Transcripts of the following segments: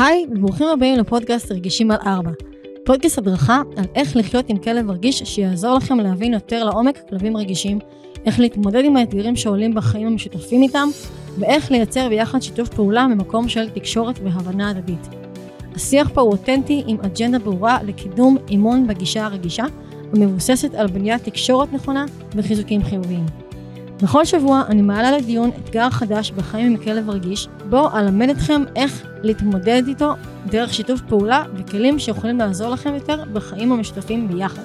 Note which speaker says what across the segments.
Speaker 1: היי, וברוכים הבאים לפודקאסט רגישים על ארבע. פודקאסט הדרכה על איך לחיות עם כלב רגיש שיעזור לכם להבין יותר לעומק כלבים רגישים, איך להתמודד עם האתגרים שעולים בחיים המשותפים איתם, ואיך לייצר ביחד שיתוף פעולה ממקום של תקשורת והבנה הדדית. השיח פה הוא אותנטי עם אג'נדה ברורה לקידום אימון בגישה הרגישה, המבוססת על בניית תקשורת נכונה וחיזוקים חיוביים. בכל שבוע אני מעלה לדיון אתגר חדש בחיים עם כלב רגיש, בו אלמד אתכם איך להתמודד איתו דרך שיתוף פעולה וכלים שיכולים לעזור לכם יותר בחיים המשותפים ביחד.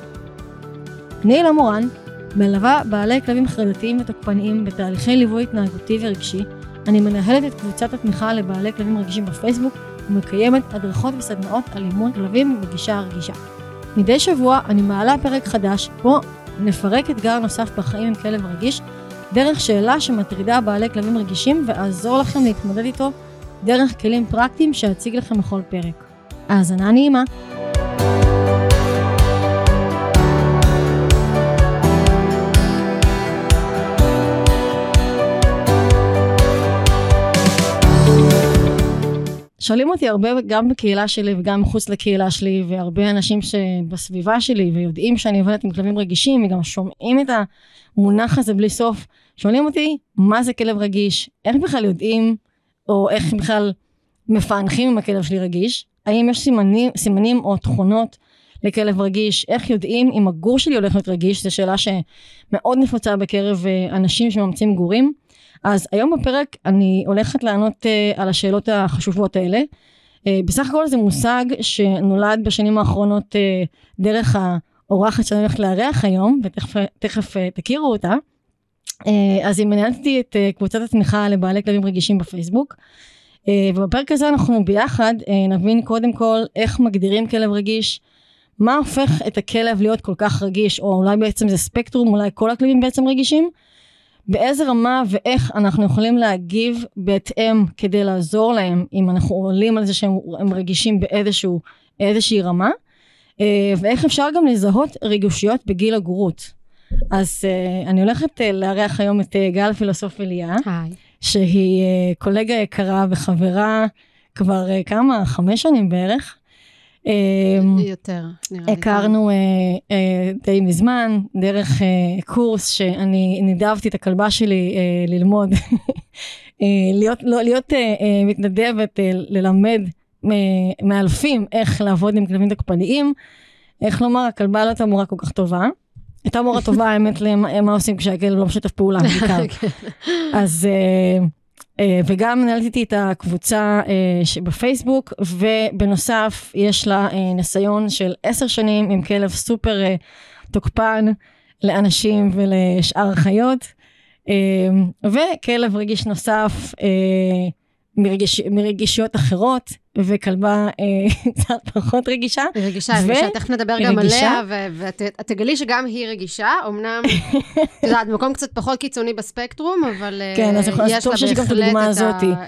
Speaker 1: אני אלה מורן, מלווה בעלי כלבים חרדתיים ותוקפניים בתהליכי ליווי התנהגותי ורגשי, אני מנהלת את קבוצת התמיכה לבעלי כלבים רגישים בפייסבוק ומקיימת הדרכות וסדנאות על אימון כלבים בגישה הרגישה. מדי שבוע אני מעלה פרק חדש, בו נפרק אתגר נוסף בחיים עם כלב רגיש דרך שאלה שמטרידה בעלי כלבים רגישים ואעזור לכם להתמודד איתו דרך כלים פרקטיים שאציג לכם בכל פרק. האזנה נעימה. שואלים אותי הרבה גם בקהילה שלי וגם מחוץ לקהילה שלי והרבה אנשים שבסביבה שלי ויודעים שאני עובדת עם כלבים רגישים וגם שומעים את המונח הזה בלי סוף שואלים אותי מה זה כלב רגיש? איך בכלל יודעים? או איך בכלל מפענחים אם הכלב שלי רגיש? האם יש סימנים, סימנים או תכונות לכלב רגיש? איך יודעים אם הגור שלי הולך להיות רגיש? זו שאלה שמאוד נפוצה בקרב אה, אנשים שמאמצים גורים. אז היום בפרק אני הולכת לענות uh, על השאלות החשובות האלה. Uh, בסך הכל זה מושג שנולד בשנים האחרונות דרך האורחת שאני הולכת לארח היום, ותכף uh, תכירו אותה. Uh, אז מנהלתי את uh, קבוצת התמיכה לבעלי כלבים רגישים בפייסבוק. Uh, ובפרק הזה אנחנו ביחד נבין קודם כל איך מגדירים כלב רגיש, מה הופך את הכלב להיות כל כך רגיש, או אולי בעצם זה ספקטרום, אולי כל הכלבים בעצם רגישים. באיזה רמה ואיך אנחנו יכולים להגיב בהתאם כדי לעזור להם אם אנחנו עולים על זה שהם רגישים באיזשהו רמה אה, ואיך אפשר גם לזהות רגישויות בגיל הגורות. אז uh, אני הולכת uh, לארח היום את uh, גל פילוסוף אליה, שהיא uh, קולגה יקרה וחברה כבר uh, כמה, חמש שנים בערך.
Speaker 2: אמ, יותר,
Speaker 1: נראה לי. הכרנו אה, אה, די מזמן, דרך אה, קורס שאני נידבתי את הכלבה שלי ללמוד, להיות, לא, להיות מתנדבת, ללמד מאלפים איך לעבוד עם כלבים תוקפניים. איך לומר, הכלבה לא הייתה מורה כל כך טובה. הייתה מורה טובה, האמת, למה עושים כשהכלב לא משתף פעולה, בעיקר. כן. אז... אה, וגם מנהלת את הקבוצה אה, שבפייסבוק, ובנוסף יש לה אה, ניסיון של עשר שנים עם כלב סופר תוקפן לאנשים ולשאר החיות, וכלב רגיש נוסף מרגיש, מרגישויות אחרות, וכלבה אה, קצת פחות רגישה.
Speaker 2: היא רגישה, ו... רגישה, תכף נדבר גם עליה, ואת תגלי שגם היא רגישה, אמנם, את יודעת, במקום קצת פחות קיצוני בספקטרום, אבל אה,
Speaker 1: כן, אז יש לה בהחלט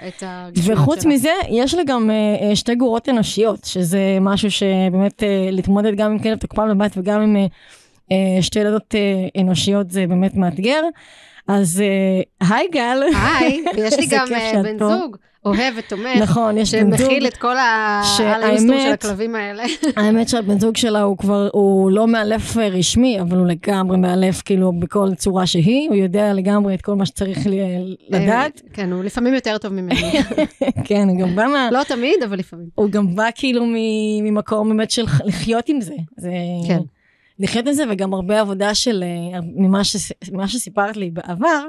Speaker 1: את הרגישויות שלה. וחוץ מזה, יש לה גם אה, שתי גורות אנושיות, שזה משהו שבאמת להתמודד גם עם כלב תוקפן בבית וגם עם שתי ילדות אנושיות זה באמת מאתגר. אז היי גל.
Speaker 2: היי, ויש לי גם בן זוג. אוהב ותומך.
Speaker 1: נכון, יש בן זוג.
Speaker 2: שמכיל את כל האינסטור של הכלבים האלה.
Speaker 1: האמת שהבן זוג שלה הוא כבר, הוא לא מאלף רשמי, אבל הוא לגמרי מאלף כאילו בכל צורה שהיא, הוא יודע לגמרי את כל מה שצריך לדעת.
Speaker 2: כן, הוא לפעמים יותר טוב ממני.
Speaker 1: כן, הוא גם בא מה...
Speaker 2: לא תמיד, אבל לפעמים.
Speaker 1: הוא גם בא כאילו ממקום באמת של לחיות עם זה. כן. לחיות עם זה, וגם הרבה עבודה של, אה, ממה שסיפרת לי בעבר,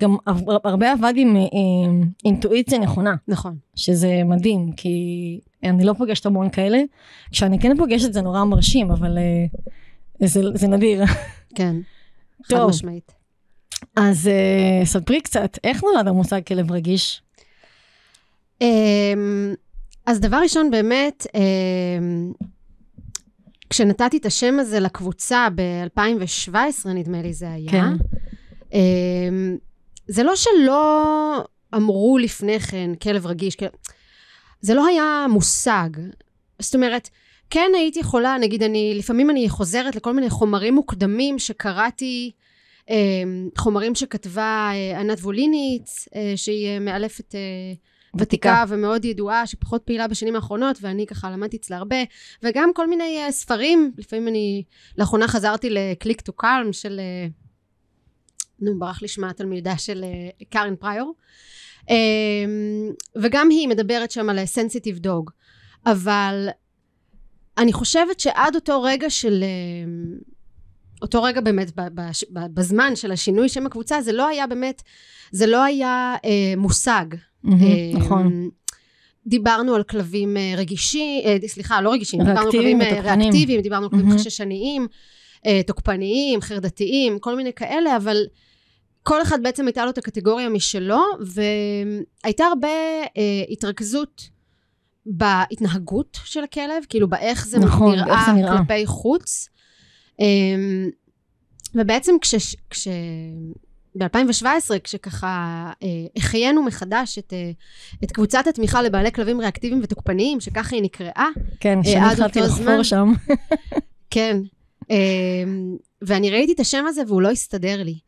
Speaker 1: גם הרבה עבד עם אה, אינטואיציה נכונה.
Speaker 2: נכון.
Speaker 1: שזה מדהים, כי אני לא פוגשת המון כאלה. כשאני כן פוגשת זה נורא מרשים, אבל אה, זה, זה נדיר.
Speaker 2: כן, חד טוב. משמעית.
Speaker 1: אז uh, ספרי קצת, איך נולד המושג כלב רגיש?
Speaker 2: Um, אז דבר ראשון, באמת, um, כשנתתי את השם הזה לקבוצה ב-2017, נדמה לי זה היה, כן. זה לא שלא אמרו לפני כן כלב רגיש, כל... זה לא היה מושג. זאת אומרת, כן הייתי יכולה, נגיד אני, לפעמים אני חוזרת לכל מיני חומרים מוקדמים שקראתי, אה, חומרים שכתבה אה, ענת ווליניץ, אה, שהיא מאלפת ותיקה ומאוד ידועה, שפחות פעילה בשנים האחרונות, ואני ככה למדתי אצלה הרבה, וגם כל מיני ספרים, לפעמים אני, לאחרונה חזרתי ל Click to Calm של, נו, ברח לי שמה התלמידה של אה, קארן פריור, אמ, וגם היא מדברת שם על sensitive dog, אבל אני חושבת שעד אותו רגע של... אה, אותו רגע באמת בזמן של השינוי שם הקבוצה זה לא היה באמת זה לא היה אה, מושג.
Speaker 1: mm-hmm, אה, נכון.
Speaker 2: דיברנו על כלבים אה, רגישים אה, סליחה לא רגישים דיברנו על כלבים אה, ריאקטיביים דיברנו על כלבים mm-hmm. חששניים אה, תוקפניים חרדתיים כל מיני כאלה אבל כל אחד בעצם הייתה לו את הקטגוריה משלו והייתה הרבה אה, התרכזות בהתנהגות של הכלב כאילו באיך זה
Speaker 1: נכון,
Speaker 2: נראה,
Speaker 1: איך זה נראה
Speaker 2: כלפי חוץ אמ, ובעצם כש... כש... ב-2017, כשככה אה, החיינו מחדש את, אה, את קבוצת התמיכה לבעלי כלבים ריאקטיביים ותוקפניים, שככה היא נקראה.
Speaker 1: כן, אה, שאני התחלתי לחפור שם.
Speaker 2: כן. אה, ואני ראיתי את השם הזה והוא לא הסתדר לי.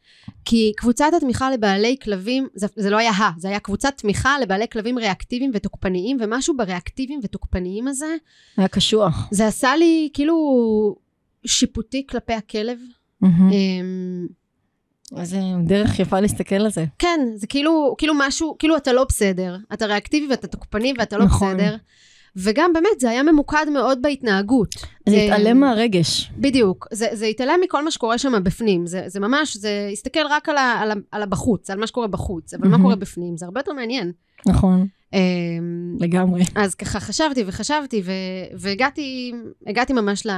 Speaker 2: כי קבוצת התמיכה לבעלי כלבים, זה, זה לא היה ה, זה היה קבוצת תמיכה לבעלי כלבים ריאקטיביים ותוקפניים, ומשהו בריאקטיביים ותוקפניים הזה...
Speaker 1: היה קשוח.
Speaker 2: זה עשה לי כאילו שיפוטי כלפי הכלב.
Speaker 1: איזה דרך יפה להסתכל על זה.
Speaker 2: כן, זה כאילו, כאילו משהו, כאילו אתה לא בסדר. אתה ריאקטיבי ואתה תוקפני ואתה לא נכון. בסדר. וגם באמת זה היה ממוקד מאוד בהתנהגות.
Speaker 1: זה התעלם מהרגש.
Speaker 2: בדיוק. זה, זה התעלם מכל מה שקורה שם בפנים. זה, זה ממש, זה הסתכל רק על, ה, על, ה, על הבחוץ, על מה שקורה בחוץ, אבל מה קורה בפנים. זה הרבה יותר מעניין.
Speaker 1: נכון.
Speaker 2: אמ,
Speaker 1: לגמרי.
Speaker 2: אז ככה חשבתי וחשבתי, והגעתי ממש ל...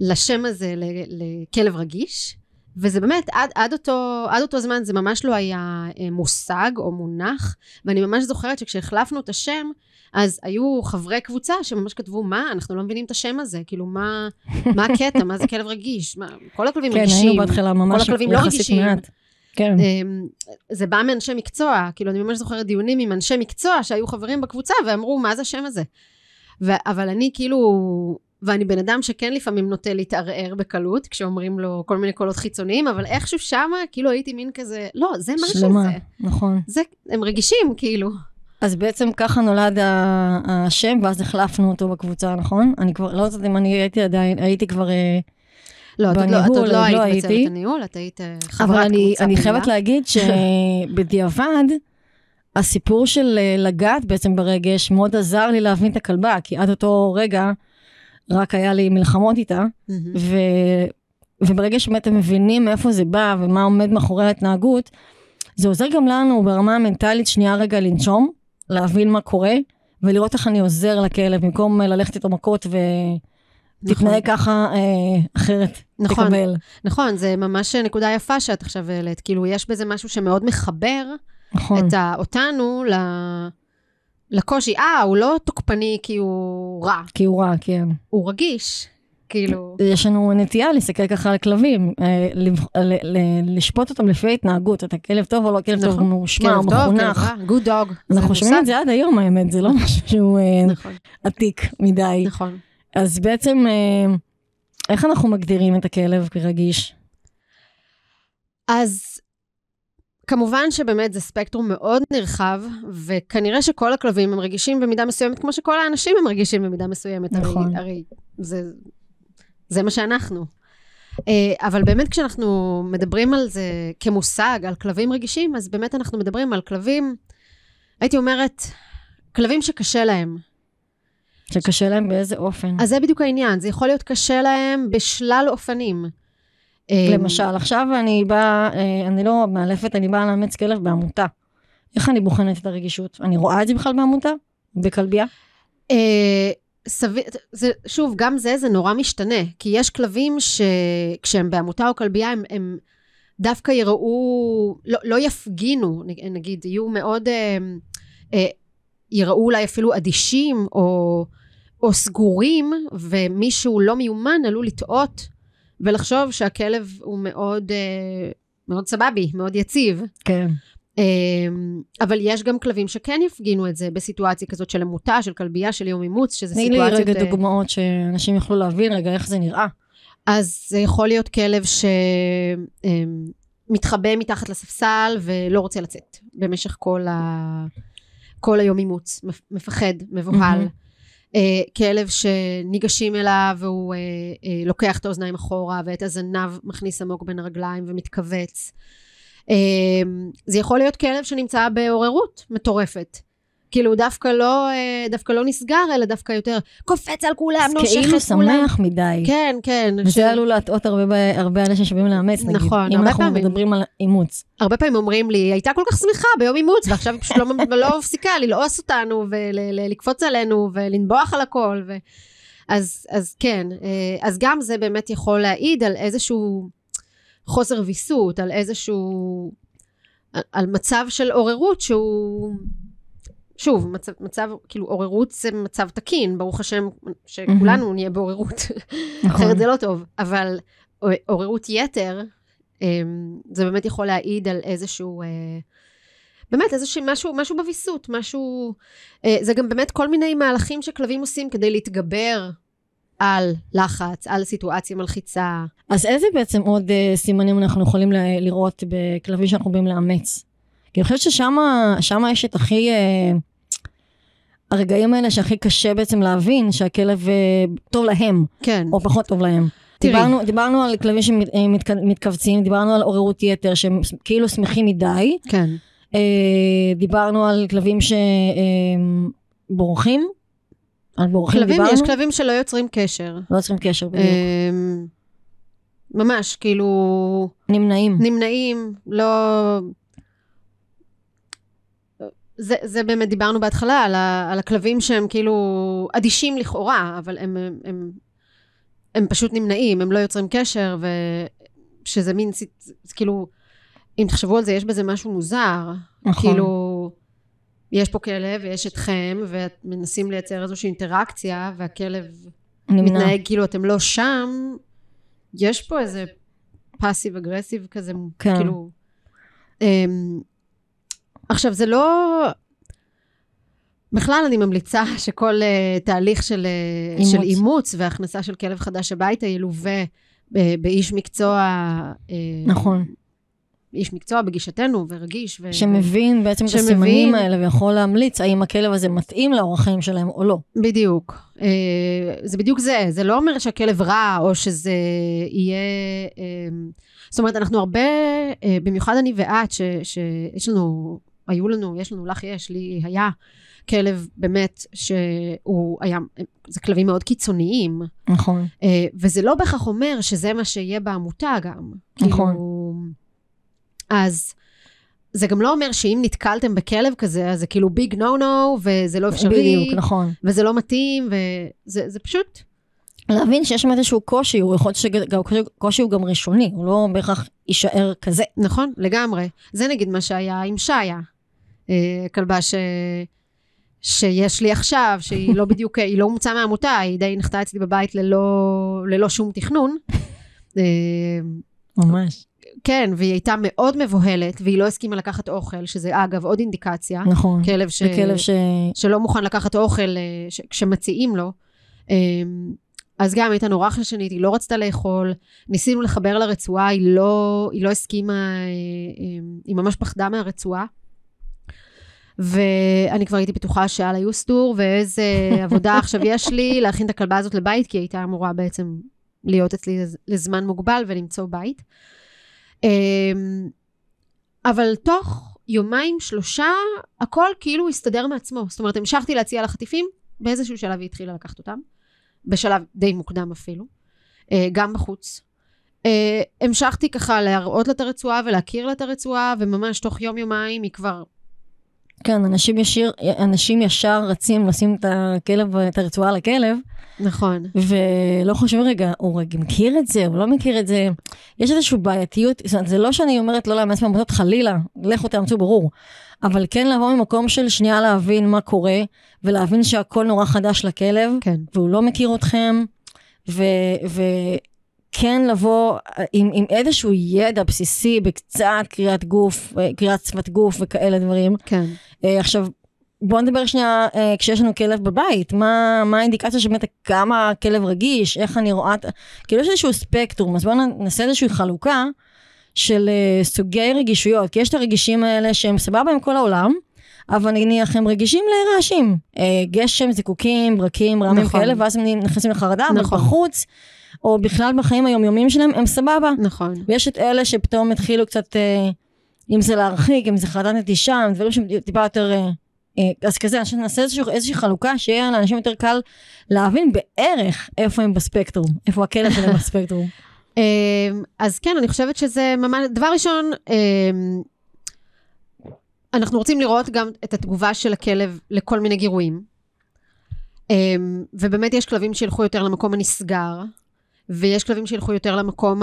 Speaker 2: לשם הזה, לכלב רגיש. וזה באמת, עד, עד, אותו, עד אותו זמן זה ממש לא היה אה, מושג או מונח, ואני ממש זוכרת שכשהחלפנו את השם, אז היו חברי קבוצה שממש כתבו, מה, אנחנו לא מבינים את השם הזה, כאילו, מה, מה הקטע, מה זה כלב רגיש, מה, כל הכלבים
Speaker 1: כן,
Speaker 2: רגישים,
Speaker 1: כן, היינו בהתחלה ממש
Speaker 2: כל הכלבים לא רגישים. מעט.
Speaker 1: כן.
Speaker 2: אמ, זה בא מאנשי מקצוע, כאילו, אני ממש זוכרת דיונים עם אנשי מקצוע שהיו חברים בקבוצה, ואמרו, מה זה השם הזה? ו- אבל אני כאילו ואני בן אדם שכן לפעמים נוטה להתערער בקלות, כשאומרים לו כל מיני קולות חיצוניים, אבל איכשהו שמה, כאילו הייתי מין כזה, לא, זה מה שזה. שלמה,
Speaker 1: נכון.
Speaker 2: זה, הם רגישים, כאילו.
Speaker 1: אז בעצם ככה נולד השם, ואז החלפנו אותו בקבוצה, נכון? אני כבר, לא יודעת אם אני הייתי עדיין, הייתי כבר... אה,
Speaker 2: לא, את עוד לא, את עוד לא היית לא בצוות הניהול, את היית אה, חברת קבוצה
Speaker 1: אבל אני, אני חייבת להגיד שבדיעבד, הסיפור של אה, לגעת בעצם ברגש מאוד עזר לי להבין את הכלבה, כי עד אותו רגע רק היה לי מלחמות איתה. ו... וברגע שבאמת הם מבינים מאיפה זה בא ומה עומד מאחורי ההתנהגות, זה עוזר גם לנו ברמה המנטלית שנייה רגע לנשום, להבין מה קורה, ולראות איך אני עוזר לכלב, במקום ללכת איתו מכות ו... נכון. תתנהג ככה אה, אחרת,
Speaker 2: נכון,
Speaker 1: תקבל.
Speaker 2: נכון, זה ממש נקודה יפה שאת עכשיו העלית. כאילו, יש בזה משהו שמאוד מחבר נכון. את ה, אותנו ל... לקושי. אה, הוא לא תוקפני כי הוא רע.
Speaker 1: כי הוא רע, כן.
Speaker 2: הוא רגיש. כאילו...
Speaker 1: יש לנו נטייה להסתכל ככה על כלבים, אה, לשפוט אותם לפי ההתנהגות, אתה כלב טוב או לא כלב טוב,
Speaker 2: נכון.
Speaker 1: ממושמע או מחונך.
Speaker 2: גוד דוג.
Speaker 1: אנחנו שומעים את זה עד היום האמת, זה לא משהו שהוא אה, נכון. עתיק מדי.
Speaker 2: נכון.
Speaker 1: אז בעצם, אה, איך אנחנו מגדירים את הכלב כרגיש?
Speaker 2: אז כמובן שבאמת זה ספקטרום מאוד נרחב, וכנראה שכל הכלבים הם רגישים במידה מסוימת, כמו שכל האנשים הם רגישים במידה מסוימת.
Speaker 1: נכון.
Speaker 2: הרי, הרי זה, זה מה שאנחנו. אה, אבל באמת כשאנחנו מדברים על זה כמושג, על כלבים רגישים, אז באמת אנחנו מדברים על כלבים, הייתי אומרת, כלבים שקשה להם.
Speaker 1: שקשה להם באיזה אופן?
Speaker 2: אז זה בדיוק העניין, זה יכול להיות קשה להם בשלל אופנים.
Speaker 1: אמ, למשל, עכשיו אני באה, אה, אני לא מאלפת, אני באה לאמץ כלב בעמותה. איך אני בוחנת את הרגישות? אני רואה את זה בכלל בעמותה? בכלבייה?
Speaker 2: סביר, זה, שוב, גם זה, זה נורא משתנה. כי יש כלבים שכשהם בעמותה או כלבייה, הם, הם דווקא יראו, לא, לא יפגינו, נגיד, יהיו מאוד, אה, אה, יראו אולי אפילו אדישים, או, או סגורים, ומישהו לא מיומן עלול לטעות ולחשוב שהכלב הוא מאוד, אה, מאוד סבבי, מאוד יציב.
Speaker 1: כן.
Speaker 2: אמ, אבל יש גם כלבים שכן יפגינו את זה בסיטואציה כזאת של עמותה, של כלבייה, של יום אימוץ, שזה סיטואציות...
Speaker 1: תני לי רגע אה, דוגמאות שאנשים יוכלו להבין רגע איך זה נראה.
Speaker 2: אז זה יכול להיות כלב שמתחבא אמ, מתחת לספסל ולא רוצה לצאת במשך כל ה... כל היום אימוץ, מפחד, מבוהל. Mm-hmm. כלב שניגשים אליו והוא אה, לוקח את האוזניים אחורה ואת הזנב מכניס עמוק בין הרגליים ומתכווץ. אה, זה יכול להיות כלב שנמצא בעוררות מטורפת. כאילו דווקא לא, אה, דווקא לא נסגר, אלא דווקא יותר קופץ על כולם, נושך
Speaker 1: את כולם. כאילו שמח מדי.
Speaker 2: כן, כן.
Speaker 1: וזה ש... עלול להטעות הרבה, הרבה אנשים שבאים לאמץ, נגיד. נכון, אם אנחנו פעמים. מדברים על אימוץ.
Speaker 2: הרבה פעמים אומרים לי, הייתה כל כך שמחה ביום אימוץ, ועכשיו היא פשוט לא, לא מפסיקה ללעוס אותנו, ולקפוץ עלינו, ולנבוח על הכל. ו... אז, אז כן, אה, אז גם זה באמת יכול להעיד על איזשהו חוסר ויסות, על איזשהו... על מצב של עוררות שהוא... שוב, מצב, מצב, כאילו עוררות זה מצב תקין, ברוך השם שכולנו נהיה בעוררות, נכון. אחרת זה לא טוב, אבל עוררות יתר, אמ, זה באמת יכול להעיד על איזשהו, אה, באמת איזשהו משהו, משהו בוויסות, משהו, אה, זה גם באמת כל מיני מהלכים שכלבים עושים כדי להתגבר על לחץ, על סיטואציה מלחיצה.
Speaker 1: אז איזה בעצם עוד uh, סימנים אנחנו יכולים לראות בכלבים שאנחנו באים לאמץ? כי אני חושבת ששם יש את הכי... Uh, הרגעים האלה שהכי קשה בעצם להבין שהכלב uh, טוב להם.
Speaker 2: כן.
Speaker 1: או פחות טוב להם. תראי. דיברנו, דיברנו על כלבים שמתכווצים, דיברנו על עוררות יתר שהם כאילו שמחים מדי.
Speaker 2: כן.
Speaker 1: Uh, דיברנו על כלבים שבורחים. על בורחים
Speaker 2: כלבים,
Speaker 1: דיברנו.
Speaker 2: יש כלבים שלא יוצרים קשר.
Speaker 1: לא יוצרים קשר, בדיוק. Uh,
Speaker 2: ממש, כאילו...
Speaker 1: נמנעים.
Speaker 2: נמנעים, לא... זה, זה באמת דיברנו בהתחלה על, ה, על הכלבים שהם כאילו אדישים לכאורה, אבל הם, הם, הם, הם פשוט נמנעים, הם לא יוצרים קשר, ושזה מין, כאילו, אם תחשבו על זה, יש בזה משהו מוזר. נכון. כאילו, יש פה כלב ויש אתכם, ומנסים לייצר איזושהי אינטראקציה, והכלב נמנע. מתנהג כאילו אתם לא שם, יש פה איזה פאסיב אגרסיב כזה, כן. כאילו... אמ, עכשיו, זה לא... בכלל אני ממליצה שכל uh, תהליך של, uh, אימוץ. של אימוץ והכנסה של כלב חדש הביתה ילווה uh, באיש מקצוע.
Speaker 1: Uh, נכון.
Speaker 2: איש מקצוע בגישתנו ורגיש.
Speaker 1: ו- שמבין בעצם שמבין, את הסימנים האלה ויכול להמליץ האם הכלב הזה מתאים לאורח חיים שלהם או לא.
Speaker 2: בדיוק. Uh, זה בדיוק זה. זה לא אומר שהכלב רע או שזה יהיה... Uh, זאת אומרת, אנחנו הרבה, uh, במיוחד אני ואת, שיש לנו היו לנו, יש לנו, לך יש, לי היה כלב באמת שהוא היה, זה כלבים מאוד קיצוניים.
Speaker 1: נכון.
Speaker 2: אה, וזה לא בהכרח אומר שזה מה שיהיה בעמותה גם.
Speaker 1: נכון.
Speaker 2: כאילו, אז זה גם לא אומר שאם נתקלתם בכלב כזה, אז זה כאילו ביג נו נו, וזה לא אפשרי.
Speaker 1: בדיוק, נכון.
Speaker 2: וזה לא מתאים, וזה פשוט...
Speaker 1: להבין שיש שם איזשהו קושי, הוא יכול להיות שקושי הוא גם ראשוני, הוא לא בהכרח יישאר כזה.
Speaker 2: נכון, לגמרי. זה נגיד מה שהיה עם שעיה. אה, כלבה ש... שיש לי עכשיו, שהיא לא בדיוק, היא לא אומצה מהעמותה, היא די נחתה אצלי בבית ללא, ללא שום תכנון.
Speaker 1: אה, ממש.
Speaker 2: כן, והיא הייתה מאוד מבוהלת, והיא לא הסכימה לקחת אוכל, שזה אגב עוד אינדיקציה.
Speaker 1: נכון.
Speaker 2: כלב, ש... כלב ש... שלא מוכן לקחת אוכל אה, ש... כשמציעים לו. אז גם הייתה נורא חשנית, היא לא רצתה לאכול, ניסינו לחבר לרצועה, היא לא, היא לא הסכימה, היא ממש פחדה מהרצועה. ואני כבר הייתי בטוחה שעל היוסטור, ואיזה עבודה עכשיו יש לי להכין את הכלבה הזאת לבית, כי היא הייתה אמורה בעצם להיות אצלי לזמן מוגבל ולמצוא בית. אמ, אבל תוך יומיים, שלושה, הכל כאילו הסתדר מעצמו. זאת אומרת, המשכתי להציע לחטיפים, באיזשהו שלב היא התחילה לקחת אותם, בשלב די מוקדם אפילו, אה, גם בחוץ. אה, המשכתי ככה להראות לה את הרצועה ולהכיר לה את הרצועה, וממש תוך יום-יומיים היא כבר
Speaker 1: כן, אנשים, ישיר, אנשים ישר רצים לשים את הכלב, את הרצועה לכלב.
Speaker 2: נכון.
Speaker 1: ולא חושב רגע, הוא רגע מכיר את זה, הוא לא מכיר את זה. יש איזושהי בעייתיות, זאת אומרת, זה לא שאני אומרת לא לאמץ מעמותות, חלילה, לכו תאמצו, ברור. אבל כן לבוא ממקום של שנייה להבין מה קורה, ולהבין שהכל נורא חדש לכלב,
Speaker 2: כן.
Speaker 1: והוא לא מכיר אתכם, ו... ו כן לבוא עם, עם איזשהו ידע בסיסי בקצת קריאת גוף, אה, קריאת שפת גוף וכאלה דברים.
Speaker 2: כן.
Speaker 1: Uh, עכשיו, בואו נדבר שנייה, uh, כשיש לנו כלב בבית, מה, מה האינדיקציה שבאמת כמה הכלב רגיש, איך אני רואה, כאילו יש איזשהו ספקטרום, אז בואו נעשה איזושהי חלוקה של uh, סוגי רגישויות, כי יש את הרגישים האלה שהם סבבה עם כל העולם, אבל נניח הם רגישים לרעשים. אה, גשם, זיקוקים, ברקים, רעמים
Speaker 2: נכון.
Speaker 1: כאלה, ואז הם נכנסים לחרדה, אבל
Speaker 2: נכון.
Speaker 1: בחוץ, או בכלל בחיים היומיומיים שלהם, הם סבבה.
Speaker 2: נכון.
Speaker 1: ויש את אלה שפתאום התחילו קצת, אה, אם זה להרחיק, אם זה חרדת נטישה, דברים שהם טיפה יותר... אה, אה, אז כזה, חושבת שנעשה איזושהי, חלוקה, שיהיה לאנשים יותר קל להבין בערך איפה הם בספקטרום, איפה הכלב שלהם בספקטרום.
Speaker 2: אמ, אז כן, אני חושבת שזה ממש, דבר ראשון, אמ, אנחנו רוצים לראות גם את התגובה של הכלב לכל מיני גירויים. אמ, ובאמת יש כלבים שילכו יותר למקום הנסגר, ויש כלבים שילכו יותר למקום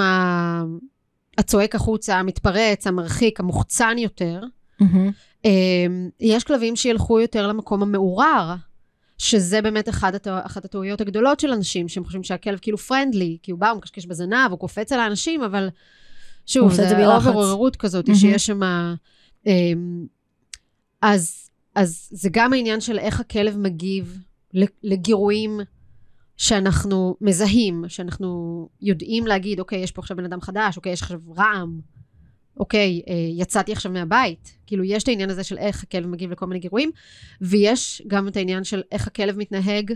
Speaker 2: הצועק החוצה, המתפרץ, המרחיק, המוחצן יותר.
Speaker 1: מהמם.
Speaker 2: אמ, יש כלבים שילכו יותר למקום המעורר, שזה באמת אחד הטע... אחת הטעויות הגדולות של אנשים, שהם חושבים שהכלב כאילו פרנדלי, כי הוא בא, הוא מקשקש בזנב, הוא קופץ על האנשים, אבל שוב, זה. אובר עוררות כזאת,
Speaker 1: מהמם.
Speaker 2: שיש שם... אמ, אז, אז זה גם העניין של איך הכלב מגיב לגירויים שאנחנו מזהים, שאנחנו יודעים להגיד, אוקיי, יש פה עכשיו בן אדם חדש, אוקיי, יש עכשיו רעם, אוקיי, אה, יצאתי עכשיו מהבית. כאילו, יש את העניין הזה של איך הכלב מגיב לכל מיני גירויים, ויש גם את העניין של איך הכלב מתנהג,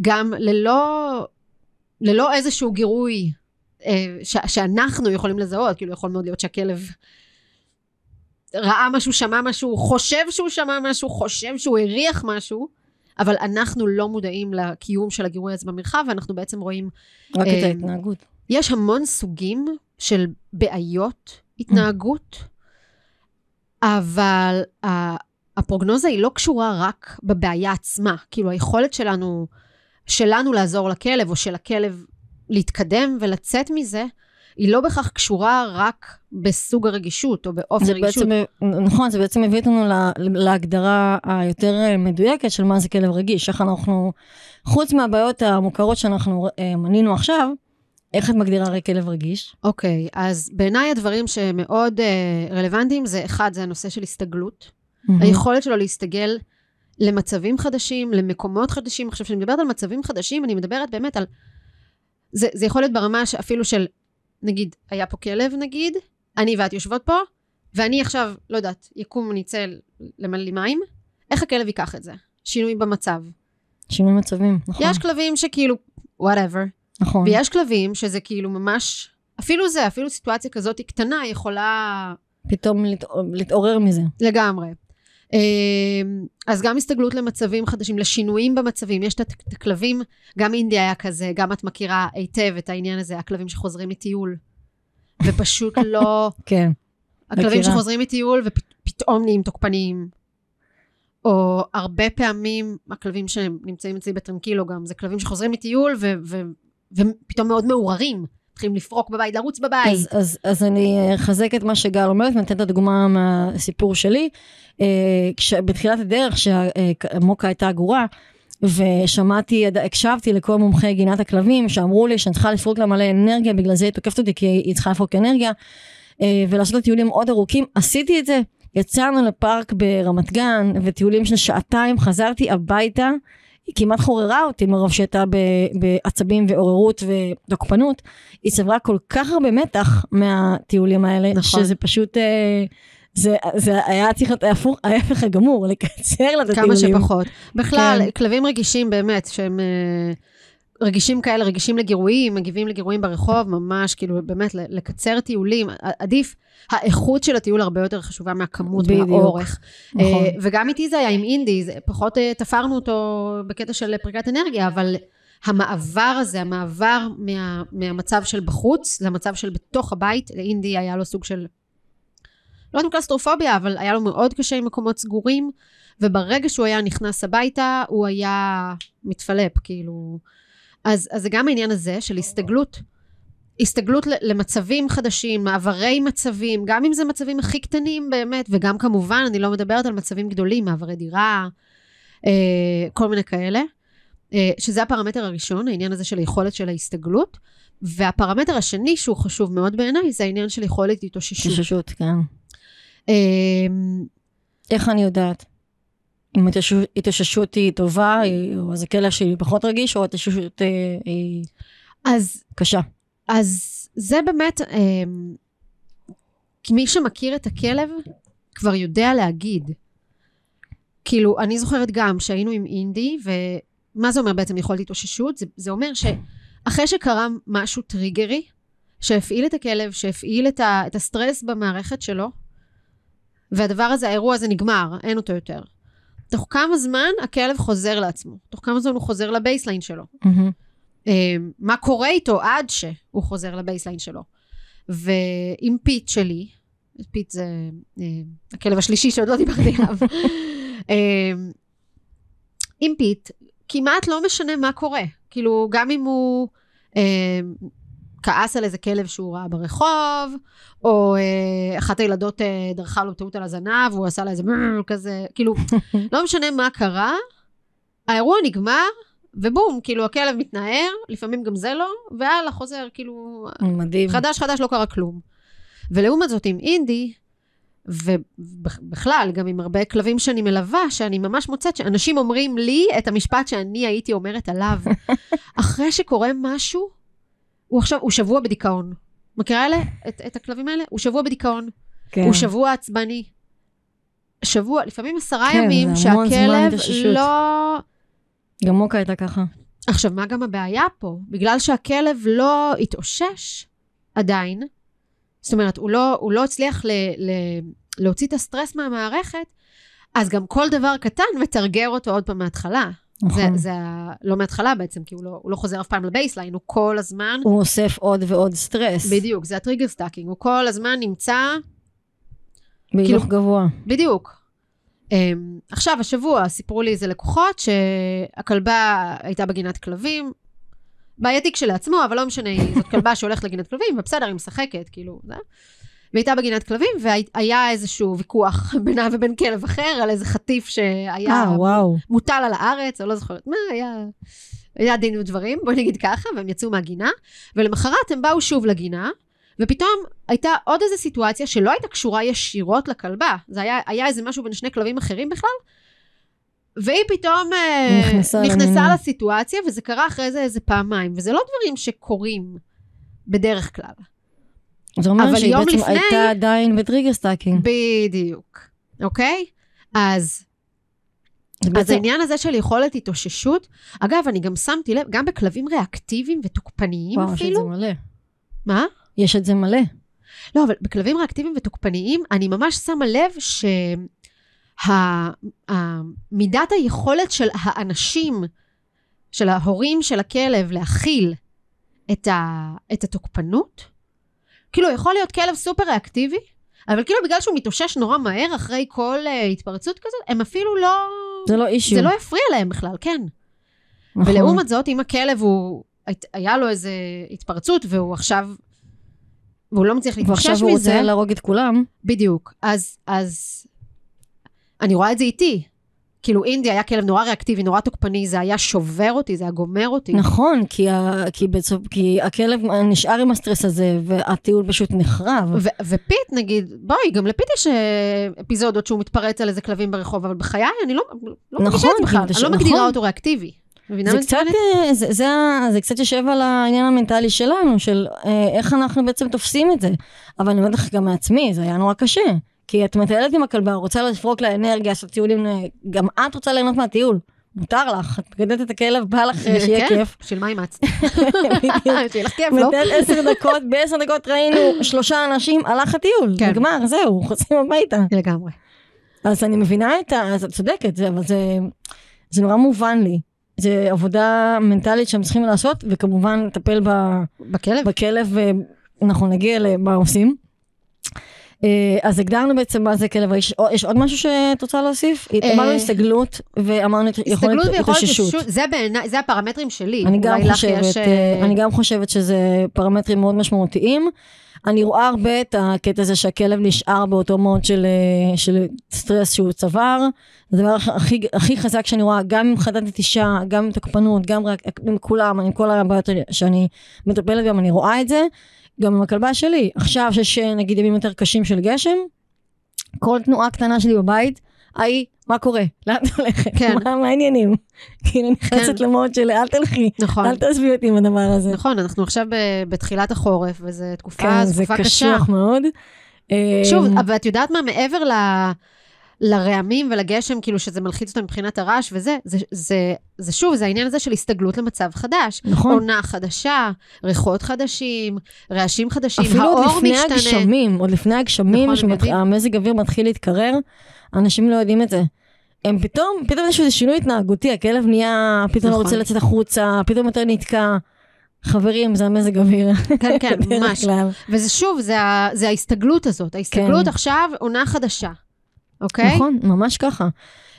Speaker 2: גם ללא, ללא איזשהו גירוי אה, ש, שאנחנו יכולים לזהות, כאילו, יכול מאוד להיות שהכלב ראה משהו, שמע משהו, חושב שהוא שמע משהו, חושב שהוא הריח משהו, אבל אנחנו לא מודעים לקיום של הגירוי הזה במרחב, ואנחנו בעצם רואים
Speaker 1: רק את
Speaker 2: אה,
Speaker 1: ההתנהגות.
Speaker 2: יש המון סוגים של בעיות התנהגות, אבל הפרוגנוזה היא לא קשורה רק בבעיה עצמה. כאילו, היכולת שלנו, שלנו לעזור לכלב, או של הכלב להתקדם ולצאת מזה, היא לא בהכרח קשורה רק בסוג הרגישות, או באופי
Speaker 1: זה
Speaker 2: הרגישות.
Speaker 1: בעצם, נכון, זה בעצם מביא אותנו לה- להגדרה היותר מדויקת של מה זה כלב רגיש. איך אנחנו, חוץ מהבעיות המוכרות שאנחנו אה, מנינו עכשיו, איך את מגדירה הרי כלב רגיש?
Speaker 2: אוקיי, אז בעיניי הדברים שמאוד אה, רלוונטיים, זה אחד, זה הנושא של הסתגלות. היכולת שלו להסתגל למצבים חדשים, למקומות חדשים. עכשיו, כשאני מדברת על מצבים חדשים, אני מדברת באמת על... זה, זה יכול להיות ברמה אפילו של, נגיד, היה פה כלב, נגיד, אני ואת יושבות פה, ואני עכשיו, לא יודעת, יקום ונצא למלא מים, איך הכלב ייקח את זה? שינוי במצב.
Speaker 1: שינוי מצבים, נכון.
Speaker 2: יש כלבים שכאילו, whatever,
Speaker 1: נכון.
Speaker 2: ויש כלבים שזה כאילו ממש, אפילו זה, אפילו סיטואציה כזאת קטנה יכולה
Speaker 1: פתאום להתעורר מזה.
Speaker 2: לגמרי. אמ, אז גם הסתגלות למצבים חדשים, לשינויים במצבים. יש את הכלבים, גם אינדי היה כזה, גם את מכירה היטב את העניין הזה, הכלבים שחוזרים מטיול, ופשוט לא...
Speaker 1: כן.
Speaker 2: הכלבים
Speaker 1: מכירה.
Speaker 2: שחוזרים מטיול ופתאום נהיים תוקפניים. או הרבה פעמים, הכלבים שנמצאים אצלי בטרנקילו גם, זה כלבים שחוזרים מטיול ו- ו- ופתאום מאוד מעוררים. מתחילים לפרוק בבית, לרוץ בבית.
Speaker 1: אז, אז, אז אני אחזק את מה שגל אומרת ואני אתן את הדוגמה מהסיפור שלי. אה, בתחילת הדרך, כשמוקה הייתה אגורה, ושמעתי, הקשבתי לכל מומחי גינת הכלבים שאמרו לי שאני צריכה לפרוק לה מלא אנרגיה, בגלל זה היא תוקפת אותי כי היא צריכה לפרוק אנרגיה, אה, ולעשות לה טיולים מאוד ארוכים, עשיתי את זה, יצאנו לפארק ברמת גן, וטיולים של שעתיים, חזרתי הביתה, היא כמעט חוררה אותי מרוב שהייתה בעצבים ועוררות ותוקפנות. היא צברה כל כך הרבה מתח מהטיולים האלה,
Speaker 2: נכון.
Speaker 1: שזה פשוט, אה, זה, זה היה צריך להיות ההפך הגמור, לקצר לה את
Speaker 2: כמה
Speaker 1: הטיולים.
Speaker 2: שפחות. בכלל,
Speaker 1: כן.
Speaker 2: כלבים רגישים באמת, שהם אה, רגישים כאלה, רגישים לגירויים, מגיבים לגירויים ברחוב, ממש, כאילו, באמת, לקצר טיולים. עדיף, האיכות של הטיול הרבה יותר חשובה מהכמות
Speaker 1: בדיוק.
Speaker 2: והאורך.
Speaker 1: נכון.
Speaker 2: אה, וגם איתי זה היה עם אינדי, זה פחות אה, תפרנו אותו בקטע של פריקת אנרגיה, אבל המעבר הזה, המעבר מה, מהמצב של בחוץ למצב של בתוך הבית, לאינדי היה לו סוג של, לא יודעת אם קלסטרופוביה, אבל היה לו מאוד קשה עם מקומות סגורים, וברגע שהוא היה נכנס הביתה, הוא היה מתפלפ, כאילו... אז, אז זה גם העניין הזה של הסתגלות. הסתגלות למצבים חדשים, מעברי מצבים, גם אם זה מצבים הכי קטנים באמת, וגם כמובן, אני לא מדברת על מצבים גדולים, מעברי דירה, אה, כל מיני כאלה, אה, שזה הפרמטר הראשון, העניין הזה של היכולת של ההסתגלות. והפרמטר השני, שהוא חשוב מאוד בעיניי, זה העניין של יכולת התאוששות.
Speaker 1: תששות, כן.
Speaker 2: אה,
Speaker 1: איך אני יודעת? אם התאוששות- היא טובה, או אז הכלא שלי פחות רגיש, או התאוששות אה, היא
Speaker 2: אז
Speaker 1: קשה.
Speaker 2: אז זה באמת, כי מי שמכיר את הכלב כבר יודע להגיד. כאילו, אני זוכרת גם שהיינו עם אינדי, ומה זה אומר בעצם יכולת התאוששות? זה, זה אומר שאחרי שקרה משהו טריגרי, שהפעיל את הכלב, שהפעיל את, ה, את הסטרס במערכת שלו, והדבר הזה, האירוע הזה נגמר, אין אותו יותר. תוך כמה זמן הכלב חוזר לעצמו? תוך כמה זמן הוא חוזר ל baseline שלו? אה, מה קורה איתו עד שהוא חוזר ל baseline שלו? ועם פיט שלי, פיט זה אה, הכלב השלישי שעוד לא דיברתי עליו, אה, עם פיט, כמעט לא משנה מה קורה. כאילו, גם אם הוא כעס על איזה כלב שהוא ראה ברחוב, או אה, אחת הילדות אה, דרכה לו בטעות על הזנב, והוא עשה לה איזה כזה, כאילו, לא משנה מה קרה, האירוע נגמר, ובום, כאילו הכלב מתנער, לפעמים גם זה לא, והלאה, חוזר, כאילו...
Speaker 1: מדהים.
Speaker 2: חדש חדש לא קרה כלום. ולעומת זאת עם אינדי, ובכלל, גם עם הרבה כלבים שאני מלווה, שאני ממש מוצאת שאנשים אומרים לי את המשפט שאני הייתי אומרת עליו. אחרי שקורה משהו, הוא עכשיו, הוא שבוע בדיכאון. מכירה אלה? את, את הכלבים האלה? הוא שבוע בדיכאון.
Speaker 1: כן.
Speaker 2: הוא שבוע עצבני. שבוע, לפעמים עשרה
Speaker 1: כן,
Speaker 2: ימים, שהכלב. לא...
Speaker 1: גם מוקה הייתה ככה.
Speaker 2: עכשיו, מה גם הבעיה פה? בגלל שהכלב לא התאושש עדיין, זאת אומרת, הוא לא, הוא לא הצליח ל, ל, להוציא את הסטרס מהמערכת, אז גם כל דבר קטן מתרגר אותו עוד פעם מההתחלה. זה,
Speaker 1: נכון.
Speaker 2: זה ה- לא מההתחלה בעצם, כי הוא לא, הוא לא חוזר אף פעם ל baseline, הוא כל הזמן...
Speaker 1: הוא אוסף עוד ועוד סטרס.
Speaker 2: בדיוק, זה ה trigger stacking, הוא כל הזמן נמצא...
Speaker 1: בהילוך
Speaker 2: כאילו-
Speaker 1: גבוה.
Speaker 2: בדיוק. Um, עכשיו, השבוע סיפרו לי איזה לקוחות שהכלבה הייתה בגינת כלבים, בעייתי כשלעצמו, אבל לא משנה, זאת כלבה שהולכת לגינת כלבים, ובסדר, היא משחקת, כאילו, זה. והייתה בגינת כלבים, והיה איזשהו ויכוח בינה ובין כלב אחר, על איזה חטיף שהיה
Speaker 1: אה, וואו.
Speaker 2: מוטל על הארץ, או לא זוכרת מה, היה, היה דין ודברים, בוא נגיד ככה, והם יצאו מהגינה, ולמחרת הם באו שוב לגינה, ופתאום הייתה עוד איזו סיטואציה שלא הייתה קשורה ישירות לכלבה, זה היה, היה איזה משהו בין שני כלבים אחרים בכלל, והיא פתאום אה,
Speaker 1: נכנסה
Speaker 2: נכנסה. לסיטואציה, וזה קרה אחרי זה איזה פעמיים, וזה לא דברים שקורים בדרך כלל.
Speaker 1: זה אומר
Speaker 2: אבל
Speaker 1: שהיא בעצם
Speaker 2: לפני-
Speaker 1: הייתה עדיין ב trigger stacking.
Speaker 2: בדיוק, אוקיי? אז אז
Speaker 1: בעצם-
Speaker 2: העניין הזה של יכולת התאוששות, אגב, אני גם שמתי לב, גם בכלבים ריאקטיביים ותוקפניים
Speaker 1: וואו, יש את זה
Speaker 2: אפילו,
Speaker 1: מלא.
Speaker 2: מה?
Speaker 1: יש את זה מלא.
Speaker 2: לא, אבל בכלבים ריאקטיביים ותוקפניים, אני ממש שמה לב שמידת היכולת של האנשים, של ההורים של הכלב להכיל את, ה, את התוקפנות, כאילו יכול להיות כלב סופר ריאקטיבי, אבל כאילו בגלל שהוא מתאושש נורא מהר אחרי כל uh, התפרצות כזאת, הם אפילו לא...
Speaker 1: זה לא אישיו.
Speaker 2: זה לא יפריע להם בכלל, כן.
Speaker 1: נכון.
Speaker 2: ולעומת זאת, אם הכלב הוא, היה לו איזה התפרצות והוא עכשיו, והוא לא מצליח להתאושש
Speaker 1: ועכשיו
Speaker 2: מזה,
Speaker 1: הוא רוצה להרוג את כולם.
Speaker 2: בדיוק. אז, אז אני רואה את זה איתי. כאילו אינדי היה כלב נורא ריאקטיבי, נורא תוקפני, זה היה שובר אותי, זה היה גומר אותי.
Speaker 1: נכון, כי, ה, כי, בסוף, כי הכלב נשאר עם הסטרס הזה, והטיול פשוט נחרב.
Speaker 2: ו- ופית נגיד, בואי, גם לפית יש אה, אפיזודות שהוא מתפרץ על איזה כלבים ברחוב, אבל בחיי אני לא, לא מרגישה
Speaker 1: נכון,
Speaker 2: את זה בכלל,
Speaker 1: כי אתה
Speaker 2: אני לא
Speaker 1: ש-
Speaker 2: מגדירה
Speaker 1: נכון.
Speaker 2: אותו ריאקטיבי.
Speaker 1: זה קצת? אה, זה, זה, ה- זה קצת יושב על העניין המנטלי שלנו, של אה, איך אנחנו בעצם תופסים את זה. אבל אני אומרת לך גם מעצמי, זה היה נורא קשה. כי את מטיילת עם הכלבה, רוצה לפרוק לה אנרגיה, לעשות טיולים, ל- גם את רוצה ליהנות מהטיול. מותר לך, את מגדלת את הכלב, בא לך אה, שיהיה
Speaker 2: כן,
Speaker 1: כיף.
Speaker 2: בשביל מה אימצת? שיהיה לך כיף, לא?
Speaker 1: מטייל עשר דקות, בעשר דקות ראינו שלושה אנשים, הלך הטיול,
Speaker 2: כן.
Speaker 1: נגמר, זהו, חוזרים הביתה.
Speaker 2: לגמרי.
Speaker 1: אז אני מבינה את ה... אז את צודקת, אבל זה, זה נורא מובן לי. זה עבודה מנטלית שהם צריכים לעשות, וכמובן לטפל
Speaker 2: בכלב?
Speaker 1: בכלב, ואנחנו נגיע למה עושים. אה, אז הגדרנו בעצם מה זה כלב, יש, יש עוד משהו שאת רוצה להוסיף?
Speaker 2: אה,
Speaker 1: אמרנו הסתגלות, ואמרנו יכולת התאוששות.
Speaker 2: זה בעיניי, זה הפרמטרים שלי.
Speaker 1: אני גם חושבת, אה, אני גם חושבת שזה פרמטרים מאוד משמעותיים. אני רואה הרבה את הקטע הזה שהכלב נשאר באותו מוד של, של סטרס שהוא צבר. זה הדבר הכי, הכי חזק שאני רואה, גם עם חדת נטישה, גם עם תוקפנות, גם רק עם כולם, עם כל הבעיות שאני מטפלת בהם, אני רואה את זה. גם עם הכלבה שלי. עכשיו שיש נגיד ימים יותר קשים של גשם, כל תנועה קטנה שלי בבית, היי, מה קורה? לאן את הולכת?
Speaker 2: כן.
Speaker 1: מה מה העניינים? כאילו נכנסת למוד של אל תלכי,
Speaker 2: נכון.
Speaker 1: אל תעזבי אותי עם הדבר הזה.
Speaker 2: נכון, אנחנו עכשיו בתחילת החורף, וזו תקופה,
Speaker 1: כן, זה
Speaker 2: תקופה קשה.
Speaker 1: קשוח מאוד.
Speaker 2: שוב,
Speaker 1: אה,
Speaker 2: אבל את יודעת מה, מעבר ל... לרעמים ולגשם, כאילו שזה מלחיץ אותם מבחינת הרעש וזה, זה, זה, זה שוב, זה העניין הזה של הסתגלות למצב חדש.
Speaker 1: נכון.
Speaker 2: עונה חדשה, ריחות חדשים, רעשים חדשים,
Speaker 1: אפילו
Speaker 2: האור
Speaker 1: עוד לפני
Speaker 2: משתנה.
Speaker 1: הגשמים, עוד לפני הגשמים,
Speaker 2: נכון.
Speaker 1: שהמזג אוויר מתחיל להתקרר, אנשים לא יודעים את זה. הם פתאום, פתאום יש איזה שינוי התנהגותי, הכלב נהיה, פתאום לא
Speaker 2: נכון.
Speaker 1: רוצה לצאת החוצה, פתאום יותר נתקע. חברים, זה המזג אוויר.
Speaker 2: כן, כן, ממש.
Speaker 1: כלל.
Speaker 2: וזה שוב, זה, זה ההסתגלות הזאת. ההסתגלות
Speaker 1: כן.
Speaker 2: עכשיו, עונה חדשה, אוקיי?
Speaker 1: נכון, ממש ככה.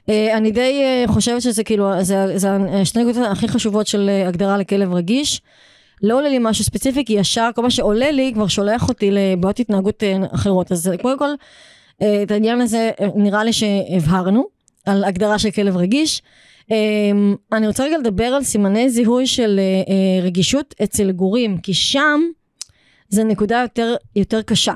Speaker 1: אה, אני די אה, חושבת שזה כאילו, זה, זה השתי נקודות הכי חשובות של אה, הגדרה לכלב רגיש. לא עולה לי משהו ספציפי, כי ישר כל מה שעולה לי כבר שולח אותי לבעיות התנהגות אחרות. אז קודם כל, את העניין הזה אה, נראה לי שהבהרנו על הגדרה של כלב רגיש. אני רוצה רגע לדבר על סימני זיהוי של רגישות אצל גורים, כי שם זה נקודה יותר, יותר קשה.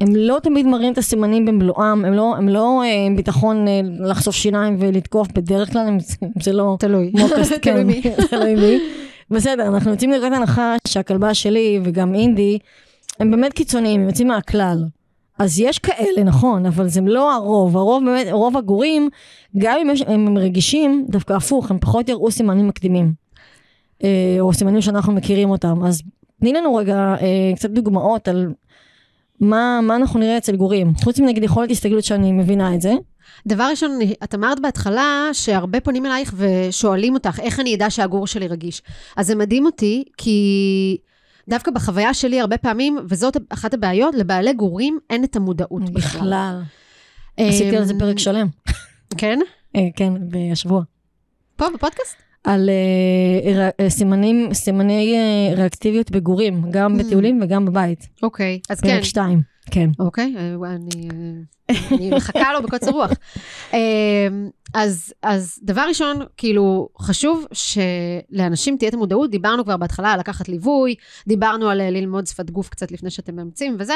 Speaker 1: הם לא תמיד מראים את הסימנים במלואם, הם לא, הם לא אה, עם ביטחון אה, לחשוף שיניים ולתקוף בדרך כלל, הם, זה לא
Speaker 2: תלוי.
Speaker 1: מוקס, כן,
Speaker 2: תלוי מי.
Speaker 1: בסדר, אנחנו יוצאים מנקודת הנחה שהכלבה שלי וגם אינדי, הם באמת קיצוניים, הם יוצאים מהכלל. אז יש כאלה, נכון, אבל זה לא הרוב. הרוב באמת, רוב הגורים, גם אם יש, הם רגישים, דווקא הפוך, הם פחות יראו סימנים מקדימים. אה, או סימנים שאנחנו מכירים אותם. אז תני לנו רגע אה, קצת דוגמאות על מה, מה אנחנו נראה אצל גורים. חוץ מנגיד יכולת הסתגלות שאני מבינה את זה.
Speaker 2: דבר ראשון, את אמרת בהתחלה שהרבה פונים אלייך ושואלים אותך, איך אני אדע שהגור שלי רגיש? אז זה מדהים אותי, כי דווקא בחוויה שלי הרבה פעמים, וזאת אחת הבעיות, לבעלי גורים אין את המודעות בכלל.
Speaker 1: בכלל. עשיתי על זה
Speaker 2: אמ,
Speaker 1: פרק שלם.
Speaker 2: כן?
Speaker 1: אה, כן, בשבוע.
Speaker 2: פה בפודקאסט?
Speaker 1: על אה, ר- אה, סימנים, סימני אה, ריאקטיביות בגורים, גם
Speaker 2: Mm.
Speaker 1: בטיולים וגם בבית.
Speaker 2: אוקיי, אז כן.
Speaker 1: פרק שתיים, כן.
Speaker 2: אוקיי, אה, אני, אה, אני מחכה לו בקוצר רוח. אז, אז דבר ראשון, כאילו, חשוב שלאנשים תהיה את המודעות, דיברנו כבר בהתחלה על לקחת ליווי, דיברנו על ללמוד שפת גוף קצת לפני שאתם מאמצים וזה,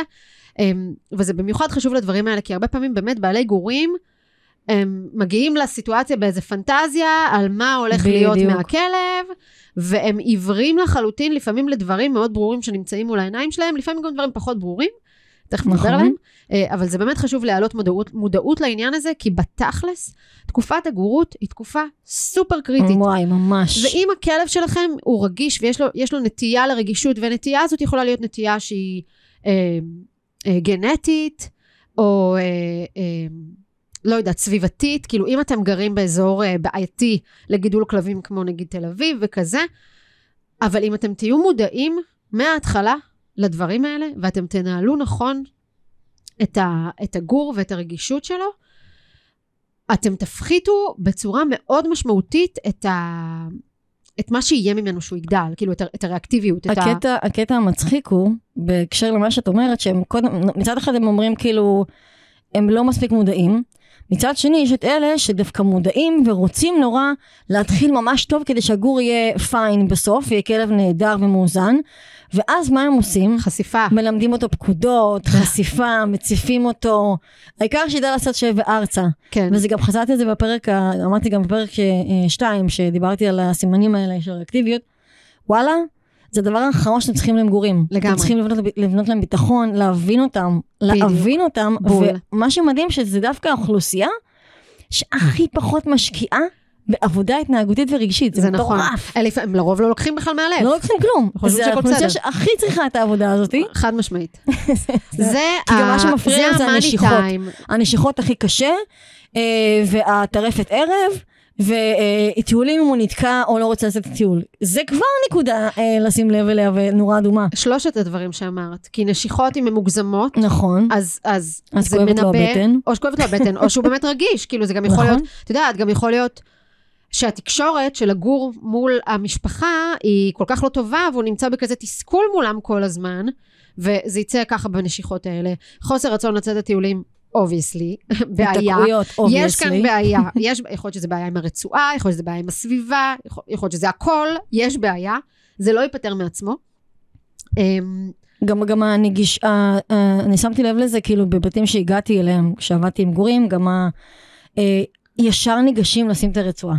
Speaker 2: אה, וזה במיוחד חשוב לדברים האלה, כי הרבה פעמים באמת בעלי גורים, הם מגיעים לסיטואציה באיזה פנטזיה על מה הולך להיות
Speaker 1: בדיוק.
Speaker 2: מהכלב, והם עיוורים לחלוטין לפעמים לדברים מאוד ברורים שנמצאים מול העיניים שלהם, לפעמים גם דברים פחות ברורים, תכף נדבר
Speaker 1: נכון.
Speaker 2: עליהם, אה, אבל זה באמת חשוב להעלות מודעות, מודעות לעניין הזה, כי בתכלס, תקופת הגורות היא תקופה סופר קריטית.
Speaker 1: וואי, ממש.
Speaker 2: ואם הכלב שלכם הוא רגיש ויש לו, לו נטייה לרגישות, והנטייה הזאת יכולה להיות נטייה שהיא אה, אה, גנטית, או אה, אה, לא יודעת, סביבתית, כאילו אם אתם גרים באזור אה, בעייתי לגידול כלבים כמו נגיד תל אביב וכזה, אבל אם אתם תהיו מודעים מההתחלה לדברים האלה, ואתם תנהלו נכון את, ה, את הגור ואת הרגישות שלו, אתם תפחיתו בצורה מאוד משמעותית את, ה, את מה שיהיה ממנו שהוא יגדל, כאילו את, את הריאקטיביות. את ה...
Speaker 1: הקטע המצחיק הוא, בהקשר למה שאת אומרת, שהם קודם, מצד אחד הם אומרים כאילו, הם לא מספיק מודעים. מצד שני, יש את אלה שדווקא מודעים ורוצים נורא להתחיל ממש טוב כדי שהגור יהיה פיין בסוף, יהיה כלב נהדר ומאוזן. ואז מה הם עושים?
Speaker 2: חשיפה.
Speaker 1: מלמדים אותו פקודות, חשיפה, מציפים אותו. העיקר שידע לעשות שב וארצה.
Speaker 2: כן.
Speaker 1: וזה גם חזרתי את זה בפרק, אמרתי גם בפרק 2, שדיברתי על הסימנים האלה של האקטיביות. וואלה, זה הדבר האחרון שאתם צריכים למגורים.
Speaker 2: לגמרי.
Speaker 1: אתם צריכים לבנות, לבנות להם ביטחון, להבין אותם, להבין אותם.
Speaker 2: בול.
Speaker 1: ומה שמדהים שזה דווקא האוכלוסייה שהכי פחות משקיעה בעבודה התנהגותית ורגשית. זה
Speaker 2: זה נכון.
Speaker 1: מטורף.
Speaker 2: לפעמים- הם לרוב לא לוקחים בכלל מהלב.
Speaker 1: לא לוקחים כלום. זה האוכלוסייה
Speaker 2: בסדר.
Speaker 1: שהכי צריכה את העבודה הזאתי.
Speaker 2: חד משמעית. זה
Speaker 1: כי גם מה שמפריע זה הנשיכות. הנשיכות הכי קשה, אה, והטרפת ערב, וטיולים אם הוא נתקע או לא רוצה לעשות טיול. זה כבר נקודה אה, לשים לב אליה ונורה אדומה.
Speaker 2: שלושת הדברים שאמרת. כי נשיכות אם הן מוגזמות,
Speaker 1: נכון.
Speaker 2: אז, אז,
Speaker 1: אז
Speaker 2: זה
Speaker 1: כואבת לו
Speaker 2: מנבא,
Speaker 1: הבטן.
Speaker 2: או שכואבת לו הבטן, או שהוא באמת רגיש, כאילו זה גם יכול
Speaker 1: נכון.
Speaker 2: להיות, את יודעת, גם יכול להיות שהתקשורת של לגור מול המשפחה היא כל כך לא טובה, והוא נמצא בכזה תסכול מולם כל הזמן, וזה יצא ככה בנשיכות האלה. חוסר רצון לצאת לטיולים, obviously, בעיה.
Speaker 1: התקעויות,
Speaker 2: יש כאן. בעיה, יש, יכול להיות שזה בעיה עם הרצועה, יכול להיות שזה בעיה עם הסביבה, יכול, יכול להיות שזה הכל, יש בעיה, זה לא ייפתר מעצמו. אמ,
Speaker 1: גם, גם הנגיש... אני שמתי לב לזה, כאילו, בבתים שהגעתי אליהם, כשעבדתי עם גורים, גם ה... אה, ישר ניגשים לשים את הרצועה.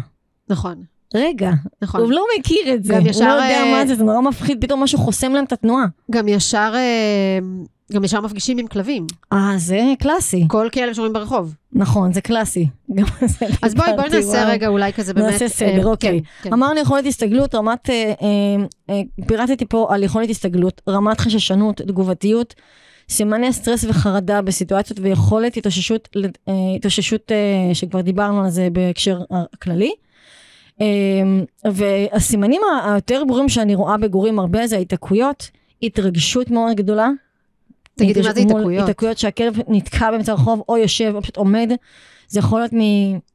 Speaker 2: נכון.
Speaker 1: רגע,
Speaker 2: נכון.
Speaker 1: הוא לא מכיר את זה,
Speaker 2: גם
Speaker 1: הוא
Speaker 2: ישר,
Speaker 1: לא יודע
Speaker 2: אה,
Speaker 1: מה זה, זה נורא מפחיד, פתאום משהו חוסם להם את התנועה.
Speaker 2: גם ישר, אה, גם ישר מפגישים עם כלבים.
Speaker 1: אה, זה קלאסי.
Speaker 2: כל כלב שומעים ברחוב.
Speaker 1: נכון, זה קלאסי.
Speaker 2: אז בואי, בואי נעשה
Speaker 1: וואו.
Speaker 2: רגע אולי כזה באמת...
Speaker 1: נעשה סדר,
Speaker 2: אה,
Speaker 1: אוקיי.
Speaker 2: כן, כן.
Speaker 1: אמרנו יכולת הסתגלות, רמת, אה, אה, אה, פירטתי פה על יכולת הסתגלות, רמת חששנות, תגובתיות, סימני סטרס וחרדה בסיטואציות ויכולת התאוששות, אה, התאוששות אה, שכבר דיברנו על זה בהקשר הכללי. אה, והסימנים היותר ברורים שאני רואה בגורים הרבה זה ההיתקעויות, התרגשות מאוד גדולה.
Speaker 2: תגידי, מה זה
Speaker 1: מול
Speaker 2: היתקעויות?
Speaker 1: היתקעויות שהכלב נתקע באמצע הרחוב או יושב או פשוט עומד. זה יכול להיות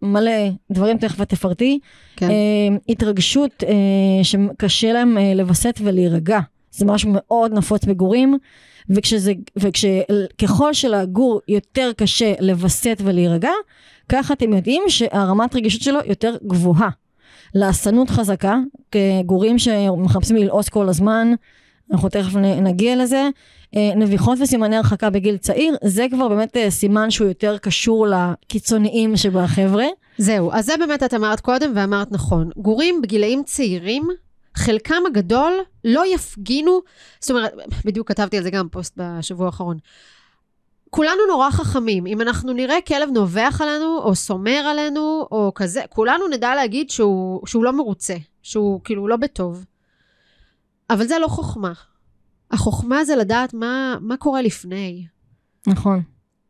Speaker 1: ממלא דברים, תכף את תפרטי.
Speaker 2: כן.
Speaker 1: אה, התרגשות אה, שקשה להם אה, לווסת ולהירגע. זה משהו מאוד נפוץ בגורים, וכשזה, וכשככל שלגור יותר קשה לווסת ולהירגע, ככה אתם יודעים שהרמת רגישות שלו יותר גבוהה. להסנות חזקה, כגורים שמחפשים ללעוס כל הזמן, אנחנו תכף נגיע לזה. אה, נביחות וסימני הרחקה בגיל צעיר, זה כבר באמת אה, סימן שהוא יותר קשור לקיצוניים שבחבר'ה.
Speaker 2: זהו, אז זה באמת את אמרת קודם ואמרת נכון. גורים בגילאים צעירים, חלקם הגדול לא יפגינו, זאת אומרת, בדיוק כתבתי על זה גם פוסט בשבוע האחרון. כולנו נורא חכמים, אם אנחנו נראה כלב נובח עלינו, או סומר עלינו, או כזה, כולנו נדע להגיד שהוא, שהוא לא מרוצה, שהוא כאילו לא בטוב. אבל זה לא חוכמה. החוכמה זה לדעת מה, מה קורה לפני.
Speaker 1: נכון.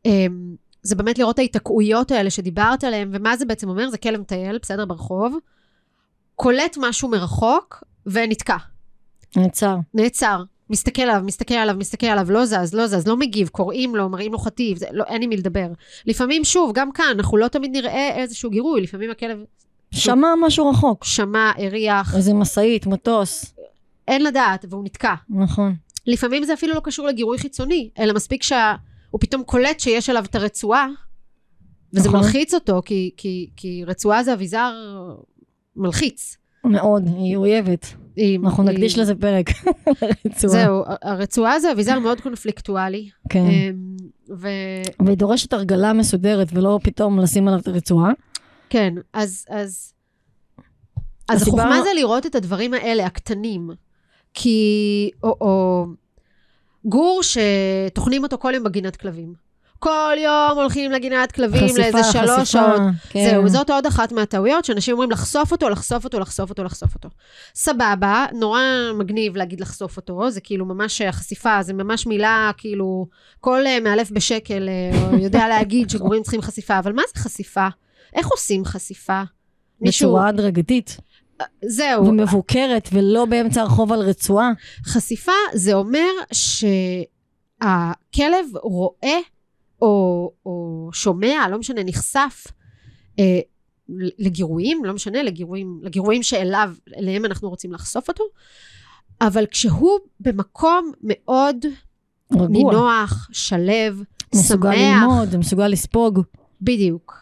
Speaker 2: אמ, זה באמת לראות ההיתקעויות האלה שדיברת עליהן, ומה זה בעצם אומר? זה כלב מטייל, בסדר, ברחוב, קולט משהו מרחוק, ונתקע.
Speaker 1: נעצר.
Speaker 2: נעצר. מסתכל עליו, מסתכל עליו, מסתכל עליו, לא זז, לא זז, לא מגיב, קוראים לו, מראים לו חטיב, זה, לא, אין עם מי לדבר. לפעמים, שוב, גם כאן, אנחנו לא תמיד נראה איזשהו גירוי, לפעמים הכלב
Speaker 1: שמע משהו רחוק.
Speaker 2: שמע, הריח,
Speaker 1: איזה משאית, מטוס.
Speaker 2: אין לדעת, והוא נתקע.
Speaker 1: נכון.
Speaker 2: לפעמים זה אפילו לא קשור לגירוי חיצוני, אלא מספיק שהוא פתאום קולט שיש עליו את הרצועה, וזה
Speaker 1: נכון.
Speaker 2: מלחיץ אותו, כי, כי, כי רצועה זה אביזר מלחיץ.
Speaker 1: מאוד, היא אויבת.
Speaker 2: היא-
Speaker 1: אנחנו
Speaker 2: היא-
Speaker 1: נקדיש לזה פרק. לרצועה.
Speaker 2: זהו, הרצועה זה אביזר מאוד קונפליקטואלי.
Speaker 1: כן.
Speaker 2: אמ, וכן,
Speaker 1: והיא דורשת הרגלה מסודרת, ולא פתאום לשים עליו את הרצועה.
Speaker 2: כן, אז, אז,
Speaker 1: הסיבה-
Speaker 2: אז החוכמה זה לראות את הדברים האלה, הקטנים. כי, או, או גור שטוחנים אותו כל יום בגינת כלבים. כל יום הולכים לגינת כלבים
Speaker 1: חשיפה,
Speaker 2: לאיזה שלוש
Speaker 1: חשיפה,
Speaker 2: שעות.
Speaker 1: כן.
Speaker 2: זהו, זאת עוד אחת מהטעויות, שאנשים אומרים לחשוף אותו, לחשוף אותו, לחשוף אותו, לחשוף אותו. סבבה, נורא מגניב להגיד לחשוף אותו, זה כאילו ממש החשיפה, זה ממש מילה, כאילו, כל uh, מאלף בשקל uh, יודע להגיד שגורים צריכים חשיפה, אבל מה זה חשיפה? איך עושים חשיפה?
Speaker 1: בצורה הדרגתית,
Speaker 2: זהו,
Speaker 1: ומבוקרת, ולא באמצע הרחוב על רצועה.
Speaker 2: חשיפה זה אומר שהכלב רואה או, או שומע, לא משנה, נחשף אה, לגירויים, לא משנה, לגירויים, לגירויים שאליו, אליהם אנחנו רוצים לחשוף אותו, אבל כשהוא במקום מאוד
Speaker 1: רגוע.
Speaker 2: נינוח, שלו,
Speaker 1: מסוגל
Speaker 2: שמח,
Speaker 1: ללמוד, מסוגל לספוג.
Speaker 2: בדיוק.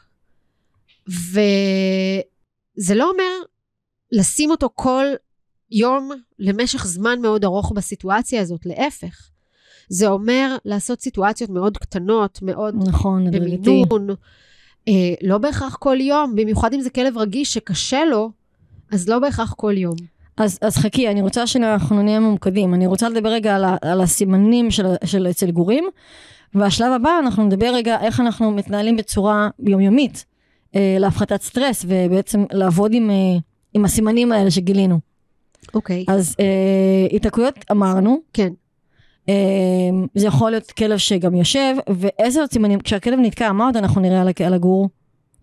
Speaker 2: וזה לא אומר לשים אותו כל יום למשך זמן מאוד ארוך בסיטואציה הזאת, להפך. זה אומר לעשות סיטואציות מאוד קטנות, מאוד
Speaker 1: נכון.
Speaker 2: במינון, אה, לא בהכרח כל יום, במיוחד אם זה כלב רגיש שקשה לו, אז לא בהכרח כל יום.
Speaker 1: אז, אז חכי, אני רוצה שאנחנו נהיה ממוקדים. אני רוצה לדבר רגע על, ה, על הסימנים של, של אצל גורים, והשלב הבא אנחנו נדבר רגע איך אנחנו מתנהלים בצורה יומיומית אה, להפחתת סטרס, ובעצם לעבוד עם, אה, עם הסימנים האלה שגילינו.
Speaker 2: אוקיי.
Speaker 1: אז אה, היתקעויות אמרנו,
Speaker 2: כן.
Speaker 1: אה, זה יכול להיות כלב שגם יושב, ואיזה עוד סימנים, כשהכלב נתקע, מה עוד אנחנו נראה על, הגור?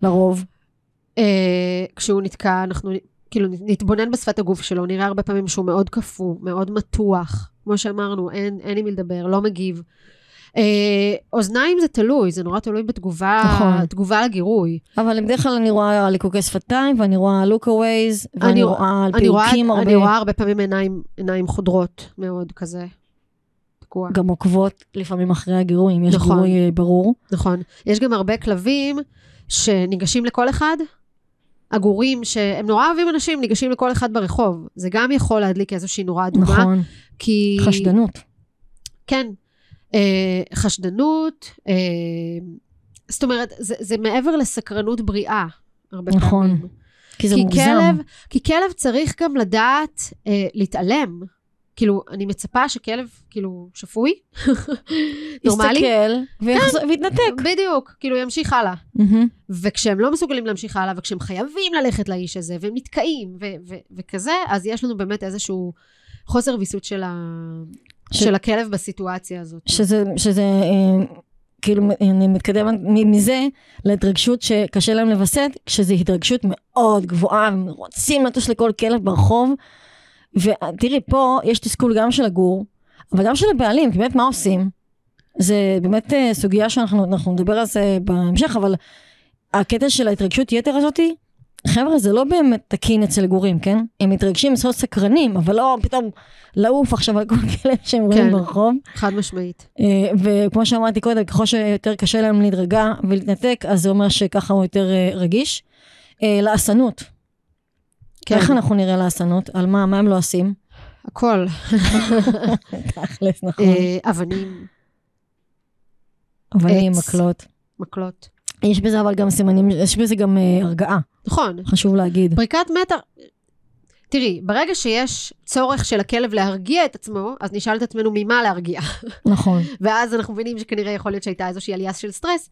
Speaker 1: לרוב.
Speaker 2: אה, כשהוא נתקע, אנחנו כאילו נתבונן בשפת הגוף שלו, נראה הרבה פעמים שהוא מאוד קפוא, מאוד מתוח. כמו שאמרנו, אין, אין עם מי לדבר, לא מגיב. אה, אוזניים זה תלוי, זה נורא תלוי בתגובה,
Speaker 1: נכון.
Speaker 2: תגובה לגירוי.
Speaker 1: אבל בדרך כלל אני רואה ליקוקי שפתיים, ואני רואה לוקווייז, ואני
Speaker 2: אני-
Speaker 1: רואה על פיוקים הרבה.
Speaker 2: אני רואה הרבה פעמים עיניים, עיניים חודרות מאוד כזה. תקוע.
Speaker 1: גם עוקבות לפעמים אחרי הגירוי, אם יש
Speaker 2: נכון.
Speaker 1: גירוי אה, ברור.
Speaker 2: נכון. יש גם הרבה כלבים שניגשים לכל אחד. הגורים שהם נורא אוהבים אנשים, ניגשים לכל אחד ברחוב. זה גם יכול להדליק איזושהי נורה אדומה.
Speaker 1: נכון,
Speaker 2: כי...
Speaker 1: חשדנות.
Speaker 2: כן. אה, חשדנות, אה, זאת אומרת, זה, זה מעבר לסקרנות בריאה, הרבה
Speaker 1: נכון.
Speaker 2: פעמים.
Speaker 1: כי זה
Speaker 2: כי
Speaker 1: מוגזם.
Speaker 2: כלב, כי כלב צריך גם לדעת אה, להתעלם. כאילו, אני מצפה שכלב, כאילו, שפוי, נורמלי,
Speaker 1: יסתכל ויחזור- ויתנתק.
Speaker 2: בדיוק, כאילו ימשיך הלאה. וכשהם לא מסוגלים להמשיך הלאה, וכשהם חייבים ללכת לאיש הזה, והם נתקעים, וכזה, אז יש לנו באמת איזשהו חוסר ויסות של, ה-
Speaker 1: ש-
Speaker 2: של הכלב בסיטואציה הזאת.
Speaker 1: שזה, שזה אה, כאילו, אני מתקדמת מזה להתרגשות שקשה להם לווסת, כשזו התרגשות מאוד גבוהה, הם רוצים לטוש לכל כלב ברחוב. ותראי, פה יש תסכול גם של הגור, אבל גם של הבעלים, כי באמת מה עושים? זה באמת אה, סוגיה שאנחנו אנחנו נדבר על זה בהמשך, אבל הקטע של ההתרגשות יתר הזאתי, חבר'ה, זה לא באמת תקין אצל גורים, כן? הם מתרגשים, הם צריכים סקרנים, אבל לא פתאום לעוף עכשיו על כל כלב שהם רואים
Speaker 2: כן.
Speaker 1: ברחוב.
Speaker 2: חד משמעית.
Speaker 1: אה, וכמו שאמרתי קודם, ככל שיותר קשה להם להירגע ולהתנתק, אז זה אומר שככה הוא יותר אה, רגיש. לעסנות,
Speaker 2: כן,
Speaker 1: איך אנחנו נראה לעסנות? על מה? מה הם לא עושים?
Speaker 2: הכל.
Speaker 1: תכלס, נכון.
Speaker 2: אה, אבנים,
Speaker 1: אבנים. מקלות.
Speaker 2: מקלות.
Speaker 1: יש בזה אבל גם סימנים, יש בזה גם אה, הרגעה,
Speaker 2: נכון,
Speaker 1: חשוב להגיד.
Speaker 2: פריקת מתר... תראי, ברגע שיש צורך של הכלב להרגיע את עצמו, אז נשאל את עצמנו ממה להרגיע.
Speaker 1: נכון.
Speaker 2: ואז אנחנו מבינים שכנראה יכול להיות שהייתה איזושהי עלייה של סטרס,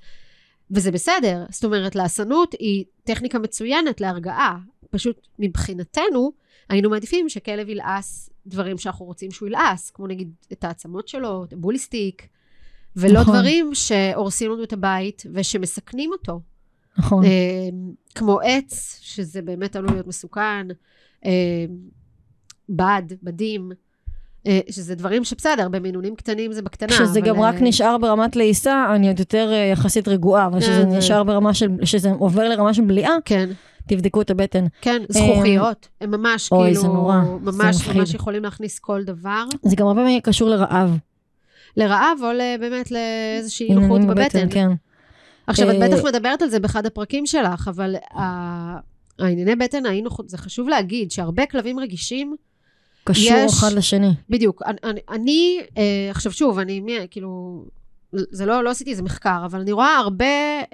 Speaker 2: וזה בסדר. זאת אומרת, לעסנות היא טכניקה מצוינת להרגעה. פשוט מבחינתנו, היינו מעדיפים שכלב ילעס דברים שאנחנו רוצים שהוא ילעס, כמו נגיד את העצמות שלו, את הבוליסטיק, ולא
Speaker 1: נכון.
Speaker 2: דברים שהורסים לנו את הבית ושמסכנים אותו.
Speaker 1: נכון.
Speaker 2: אה, כמו עץ, שזה באמת עלול להיות מסוכן, אה, בד, בדים, אה, שזה דברים שבסדר, במינונים קטנים זה בקטנה.
Speaker 1: כשזה
Speaker 2: אבל,
Speaker 1: גם רק
Speaker 2: אה,
Speaker 1: נשאר ברמת לעיסה, אני עוד יותר אה, יחסית רגועה, אבל כשזה
Speaker 2: זה-
Speaker 1: נשאר ברמה של, כשזה עובר לרמה של בליעה,
Speaker 2: כן,
Speaker 1: תבדקו את הבטן.
Speaker 2: כן, זכוכיות. הם ממש
Speaker 1: אוי,
Speaker 2: כאילו,
Speaker 1: זה נורא, זה
Speaker 2: ממש
Speaker 1: מפחיד.
Speaker 2: ממש יכולים להכניס כל דבר.
Speaker 1: זה גם הרבה פעמים קשור לרעב.
Speaker 2: לרעב או באמת לאיזושהי
Speaker 1: עניינים
Speaker 2: בבטן.
Speaker 1: כן.
Speaker 2: עכשיו, את
Speaker 1: אה,
Speaker 2: בטח מדברת על זה באחד הפרקים שלך, אבל הענייני בטן, זה חשוב להגיד שהרבה כלבים רגישים,
Speaker 1: קשור
Speaker 2: יש-
Speaker 1: אחד לשני.
Speaker 2: בדיוק. אני, אני, אני אה, עכשיו שוב, אני מי- כאילו, זה לא, לא עשיתי איזה מחקר, אבל אני רואה הרבה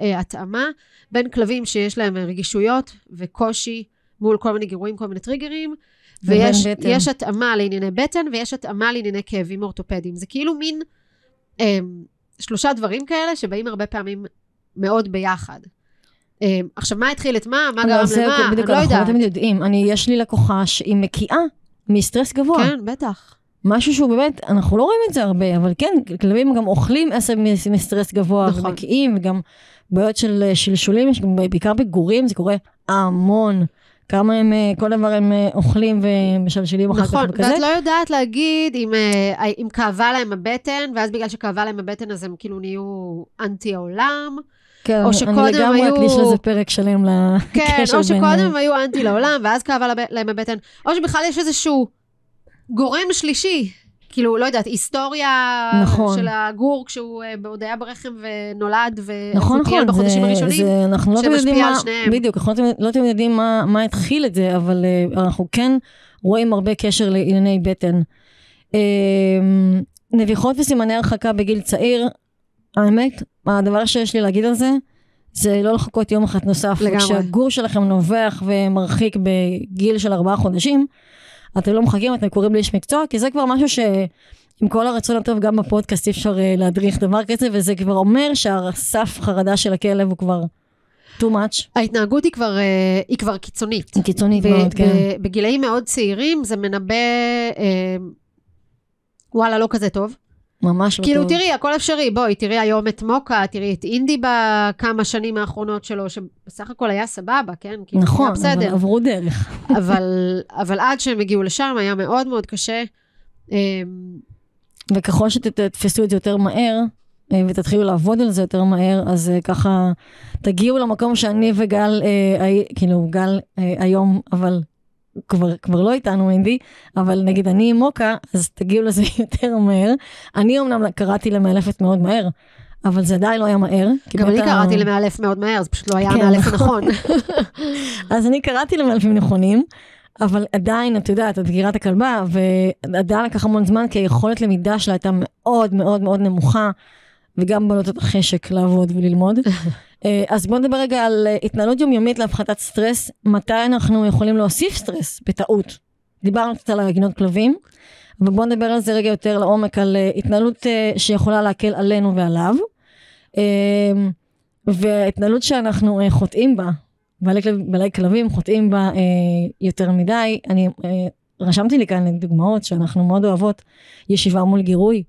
Speaker 2: אה, התאמה בין כלבים שיש להם רגישויות וקושי מול כל מיני גירויים, כל מיני טריגרים, ויש. יש התאמה לענייני בטן ויש התאמה לענייני כאבים אורתופדיים. זה כאילו מין אה, שלושה דברים כאלה שבאים הרבה פעמים מאוד ביחד. אה, עכשיו, מה התחיל את מה? מה
Speaker 1: אבל
Speaker 2: גרם למה? אני לא
Speaker 1: אנחנו לא
Speaker 2: יודעת.
Speaker 1: תמיד יודעים. אני, יש לי לקוחה שהיא מקיאה מסטרס גבוה.
Speaker 2: כן, בטח.
Speaker 1: משהו שהוא באמת, אנחנו לא רואים את זה הרבה, אבל כן, כלבים גם אוכלים עשב מס- מסטרס גבוה,
Speaker 2: נכון.
Speaker 1: ומקיאים, וגם בעיות של שלשולים, יש גם בעיקר בגורים, זה קורה המון. כמה הם, אה, כל דבר הם אה, אוכלים ומשלשלים אחר
Speaker 2: נכון,
Speaker 1: כך וכזה.
Speaker 2: ואת לא יודעת להגיד אם, אה, אם כאבה להם הבטן, ואז בגלל שכאבה להם הבטן אז הם כאילו נהיו אנטי העולם.
Speaker 1: כן,
Speaker 2: או שקודם
Speaker 1: אני לגמרי
Speaker 2: היו-
Speaker 1: אקדיש לזה פרק שלם
Speaker 2: כן,
Speaker 1: לקשר
Speaker 2: או
Speaker 1: בין...
Speaker 2: שקודם הם היו אנטי לעולם, ואז כאבה להם הבטן, או שבכלל יש איזשהו גורם שלישי. כאילו, לא יודעת, היסטוריה
Speaker 1: נכון.
Speaker 2: של הגור כשהוא אה, עוד היה ברחם ונולד,
Speaker 1: נכון, נכון,
Speaker 2: בחודשים
Speaker 1: זה,
Speaker 2: הראשונים.
Speaker 1: זה, אנחנו לא
Speaker 2: שמשפיע
Speaker 1: יודעים
Speaker 2: על
Speaker 1: מה,
Speaker 2: שניהם.
Speaker 1: בדיוק, אנחנו לא לא תמיד יודעים מה, מה התחיל את זה, אבל uh, אנחנו כן רואים הרבה קשר לענייני בטן. Uh, נביחות וסימני הרחקה בגיל צעיר, האמת, הדבר שיש לי להגיד על זה, זה לא לחכות יום אחד נוסף.
Speaker 2: לגמרי.
Speaker 1: כשהגור שלכם נובח ומרחיק בגיל של ארבעה חודשים, אתם לא מחכים, אתם קוראים לאיש מקצוע, כי זה כבר משהו ש... עם כל הרצון הטוב, גם בפודקאסט אי אפשר אה, להדריך דבר כזה, וזה כבר אומר שהסף חרדה של הכלב הוא כבר too much,
Speaker 2: ההתנהגות היא כבר, אה, היא כבר קיצונית.
Speaker 1: היא קיצונית מאוד, כן.
Speaker 2: בגילאים מאוד צעירים זה מנבא, אה, וואלה, לא כזה טוב.
Speaker 1: ממש לא
Speaker 2: כאילו,
Speaker 1: טוב.
Speaker 2: תראי, הכל אפשרי. בואי, תראי היום את מוקה, תראי את אינדי בכמה שנים האחרונות שלו, שבסך הכל היה סבבה, כן? כאילו,
Speaker 1: נכון,
Speaker 2: היה
Speaker 1: אבל
Speaker 2: בסדר.
Speaker 1: עברו דרך.
Speaker 2: אבל, אבל עד שהם הגיעו לשם היה מאוד מאוד קשה. אה,
Speaker 1: וככל שתתפסו את זה יותר מהר, אה, ותתחילו לעבוד על זה יותר מהר, אז אה, ככה תגיעו למקום שאני וגל, אה, הי- כאילו גל אה, היום, אבל כבר, כבר לא איתנו אינדי, אבל נגיד אני עם מוקה, אז תגיעו לזה יותר מהר. אני אמנם קראתי למאלפת מאוד מהר, אבל זה עדיין לא היה מהר.
Speaker 2: גם אני קראתי למאלף מאוד מהר, זה פשוט לא היה
Speaker 1: כן,
Speaker 2: המאלף
Speaker 1: נכון.
Speaker 2: הנכון.
Speaker 1: אז אני קראתי למאלפים נכונים, אבל עדיין, את יודעת, את את הכלבה, ועדיין לקח המון זמן, כי היכולת למידה שלה הייתה מאוד מאוד מאוד נמוכה. וגם בונות את החשק לעבוד וללמוד. אה, אז בואו נדבר רגע על אה, התנהלות יומיומית להפחתת סטרס. מתי אנחנו יכולים להוסיף סטרס בטעות? דיברנו קצת על הגינות כלבים, אבל בואו נדבר על זה רגע יותר לעומק, על אה, התנהלות שיכולה להקל עלינו ועליו. והתנהלות שאנחנו חוטאים בה, בעלי, כלב, בעלי כלבים חוטאים בה יותר מדי. אני רשמתי לי כאן דוגמאות שאנחנו מאוד אוהבות, ישיבה מול גירוי.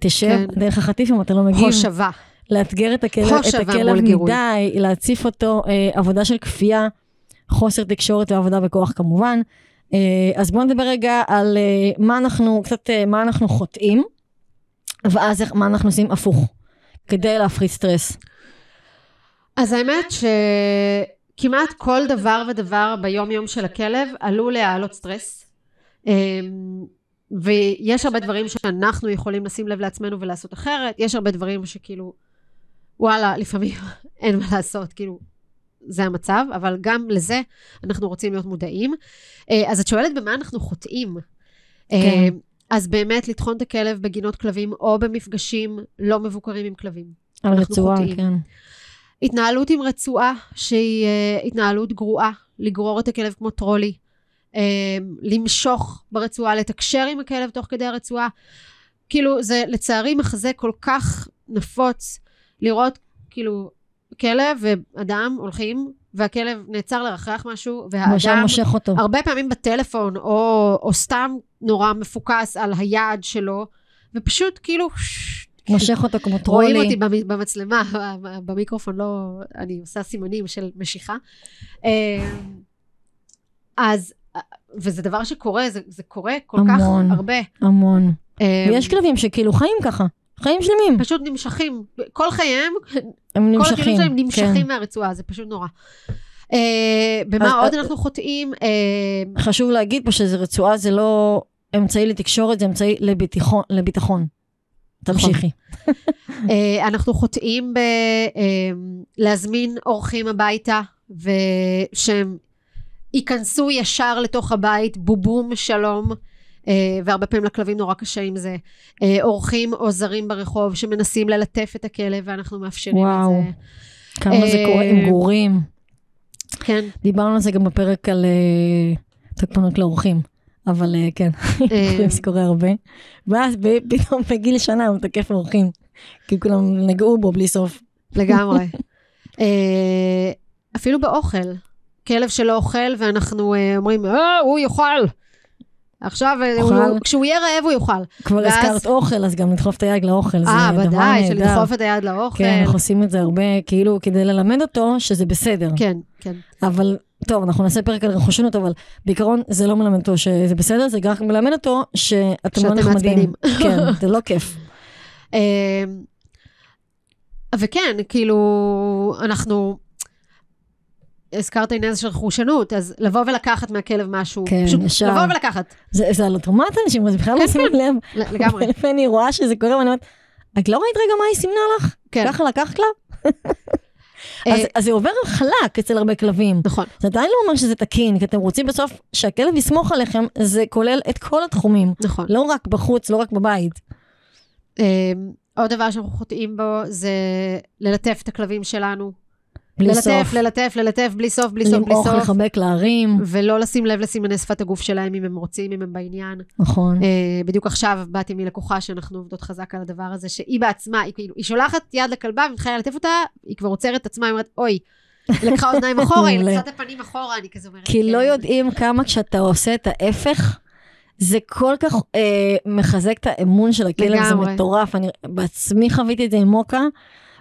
Speaker 1: תשב כן. דרך החטיף אם אתה לא מגיב.
Speaker 2: חושבה.
Speaker 1: לאתגר את הכלב, את הכלב מדי, להציף אותו, אה, עבודה של כפייה, חוסר תקשורת ועבודה בכוח כמובן. אה, אז בואו נדבר רגע על אה, מה אנחנו, קצת אה, מה אנחנו חוטאים, ואז איך, מה אנחנו עושים הפוך, כדי להפחית סטרס.
Speaker 2: אז האמת שכמעט כל דבר ודבר ביום יום של הכלב עלול להעלות סטרס. אה, ויש הרבה דברים שאנחנו יכולים לשים לב לעצמנו ולעשות אחרת, יש הרבה דברים שכאילו וואלה, לפעמים אין מה לעשות, כאילו, זה המצב, אבל גם לזה אנחנו רוצים להיות מודעים. אה, אז את שואלת במה אנחנו חוטאים. אה, כן. אז באמת לטחון את הכלב בגינות כלבים או במפגשים לא מבוקרים עם כלבים.
Speaker 1: על רצועה, חוטאים. כן.
Speaker 2: התנהלות עם רצועה שהיא uh, התנהלות גרועה, לגרור את הכלב כמו טרולי, למשוך ברצועה, לתקשר עם הכלב תוך כדי הרצועה. כאילו, זה לצערי מחזה כל כך נפוץ. לראות כאילו כלב ואדם הולכים, והכלב נעצר לרחח משהו, והאדם...
Speaker 1: מושך אותו.
Speaker 2: הרבה פעמים בטלפון, או, או סתם נורא מפוקס על היעד שלו, ופשוט כאילו...
Speaker 1: מושך אותו כמו טרולי.
Speaker 2: רואים אותי במצלמה, במיקרופון לא... אני עושה סימנים של משיכה. אה, אז, וזה דבר שקורה, זה, זה קורה כל המון, כך הרבה.
Speaker 1: המון, המון. ויש כלבים שכאילו חיים ככה. חיים שלמים.
Speaker 2: פשוט נמשכים. כל חייהם,
Speaker 1: הם נמשכים,
Speaker 2: כל הכלים שלהם נמשכים כן. מהרצועה, זה פשוט נורא. Uh, במה עוד uh, אנחנו חוטאים?
Speaker 1: Uh, חשוב להגיד פה שזה רצועה, זה לא אמצעי לתקשורת, זה אמצעי לביטחון. לביטחון. תמשיכי.
Speaker 2: uh, אנחנו חוטאים בלהזמין uh, אורחים הביתה, ושהם ייכנסו ישר לתוך הבית, בובום שלום. אה, והרבה פעמים לכלבים נורא קשה עם זה. אה, אורחים או זרים ברחוב שמנסים ללטף את הכלב ואנחנו מאפשרים וואו. את זה.
Speaker 1: כמה זה קורה עם אה, גורים.
Speaker 2: כן.
Speaker 1: דיברנו על זה גם בפרק על תוקפנות לאורחים. אבל כן, זה קורה הרבה. ואז פתאום בגיל שנה הוא מתקף אורחים. כי כולם נגעו בו בלי סוף.
Speaker 2: לגמרי. אפילו באוכל. כלב שלא אוכל ואנחנו אומרים, אה, הוא יאכל. עכשיו, אה, הוא, כשהוא יהיה רעב הוא יאכל.
Speaker 1: כבר ואז... הזכרת אוכל, אז גם לדחוף את היד לאוכל.
Speaker 2: אה, ודאי, שלדחוף את היד לאוכל.
Speaker 1: כן, אנחנו עושים את זה הרבה, כאילו, כדי ללמד אותו שזה בסדר.
Speaker 2: כן, כן.
Speaker 1: אבל, טוב, אנחנו נעשה פרק על רכושנות, אבל בעיקרון זה לא מלמד אותו שזה בסדר, זה רק מלמד אותו שאתם לא נחמדים. כן, זה לא כיף.
Speaker 2: וכן, כאילו, אנחנו... הזכרת עניין של רכושנות, אז לבוא ולקחת מהכלב משהו,
Speaker 1: כן, פשוט
Speaker 2: ישר. לבוא ולקחת.
Speaker 1: זה, זה על אוטומט אנשים, זה בכלל לא כן, שמים
Speaker 2: כן. לב. לגמרי.
Speaker 1: לפעמים אני רואה שזה קורה, ואני אומרת, את לא ראית רגע מה היא סימנה לך? כן. ככה לקחת לה? אז, אה, אז זה עובר חלק אצל הרבה כלבים.
Speaker 2: נכון.
Speaker 1: זה עדיין לא אומר שזה תקין, כי אתם רוצים בסוף שהכלב יסמוך עליכם, זה כולל את כל התחומים.
Speaker 2: נכון.
Speaker 1: לא רק בחוץ, לא רק בבית.
Speaker 2: אמ, עוד דבר שאנחנו חוטאים בו זה ללטף את הכלבים שלנו.
Speaker 1: בלי
Speaker 2: ללטף,
Speaker 1: סוף.
Speaker 2: ללטף, ללטף, בלי סוף, בלי סוף, בלי סוף.
Speaker 1: למעוך, לחבק, להרים.
Speaker 2: ולא לשים לב לסימני שפת הגוף שלהם, אם הם רוצים, אם הם בעניין.
Speaker 1: נכון.
Speaker 2: Uh, בדיוק עכשיו באתי מלקוחה שאנחנו עובדות חזק על הדבר הזה, שהיא בעצמה, היא כאילו, היא שולחת יד לכלבה ומתחילה ללטף אותה, היא כבר עוצרת את עצמה, היא אומרת, אוי, היא לקחה אוזניים אחורה, היא לקחה את הפנים אחורה, אני כזה אומרת.
Speaker 1: כי לא כן. יודעים כמה כשאתה עושה את ההפך, זה כל כך אה, מחזק את האמון של הכלב, זה מטורף. אני בעצמי חוויתי את זה עם מוקה.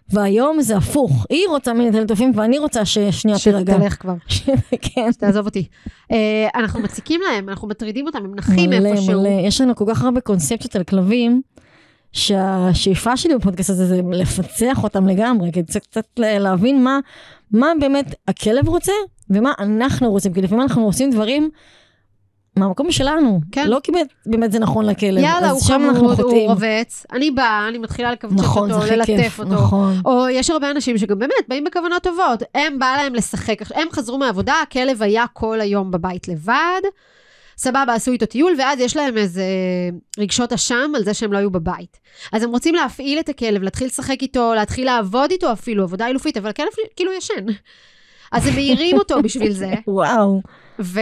Speaker 1: והיום זה הפוך, היא רוצה הלטופים ואני רוצה ששנייה תירגע.
Speaker 2: שתלך כבר. כן. שתעזוב אותי. Uh, אנחנו מציקים להם, אנחנו מטרידים אותם, הם נחים איפשהו. מלא,
Speaker 1: מלא. יש לנו כל כך הרבה קונספציות על כלבים, שהשאיפה שלי בפודקאסט הזה זה לפצח אותם לגמרי, כדי קצת, קצת להבין מה, מה באמת הכלב רוצה ומה אנחנו רוצים, כי לפעמים אנחנו עושים דברים מהמקום שלנו. כן. לא כי באמת זה נכון לכלב.
Speaker 2: יאללה, הוא חמוד, הוא רובץ. אני באה, אני מתחילה לקבצ'ט נכון, אותו, ללטף כיף, אותו.
Speaker 1: נכון.
Speaker 2: או יש הרבה אנשים שגם באמת באים בכוונות טובות. הם בא להם לשחק, הם חזרו מהעבודה, הכלב היה כל היום בבית לבד, סבבה, עשו איתו טיול, ואז יש להם איזה רגשות אשם על זה שהם לא היו בבית. אז הם רוצים להפעיל את הכלב, להתחיל לשחק איתו, להתחיל לעבוד איתו אפילו, עבודה אילופית, אבל הכלב כאילו ישן. אז הם מעירים אותו בשביל זה.
Speaker 1: וואו.
Speaker 2: ו...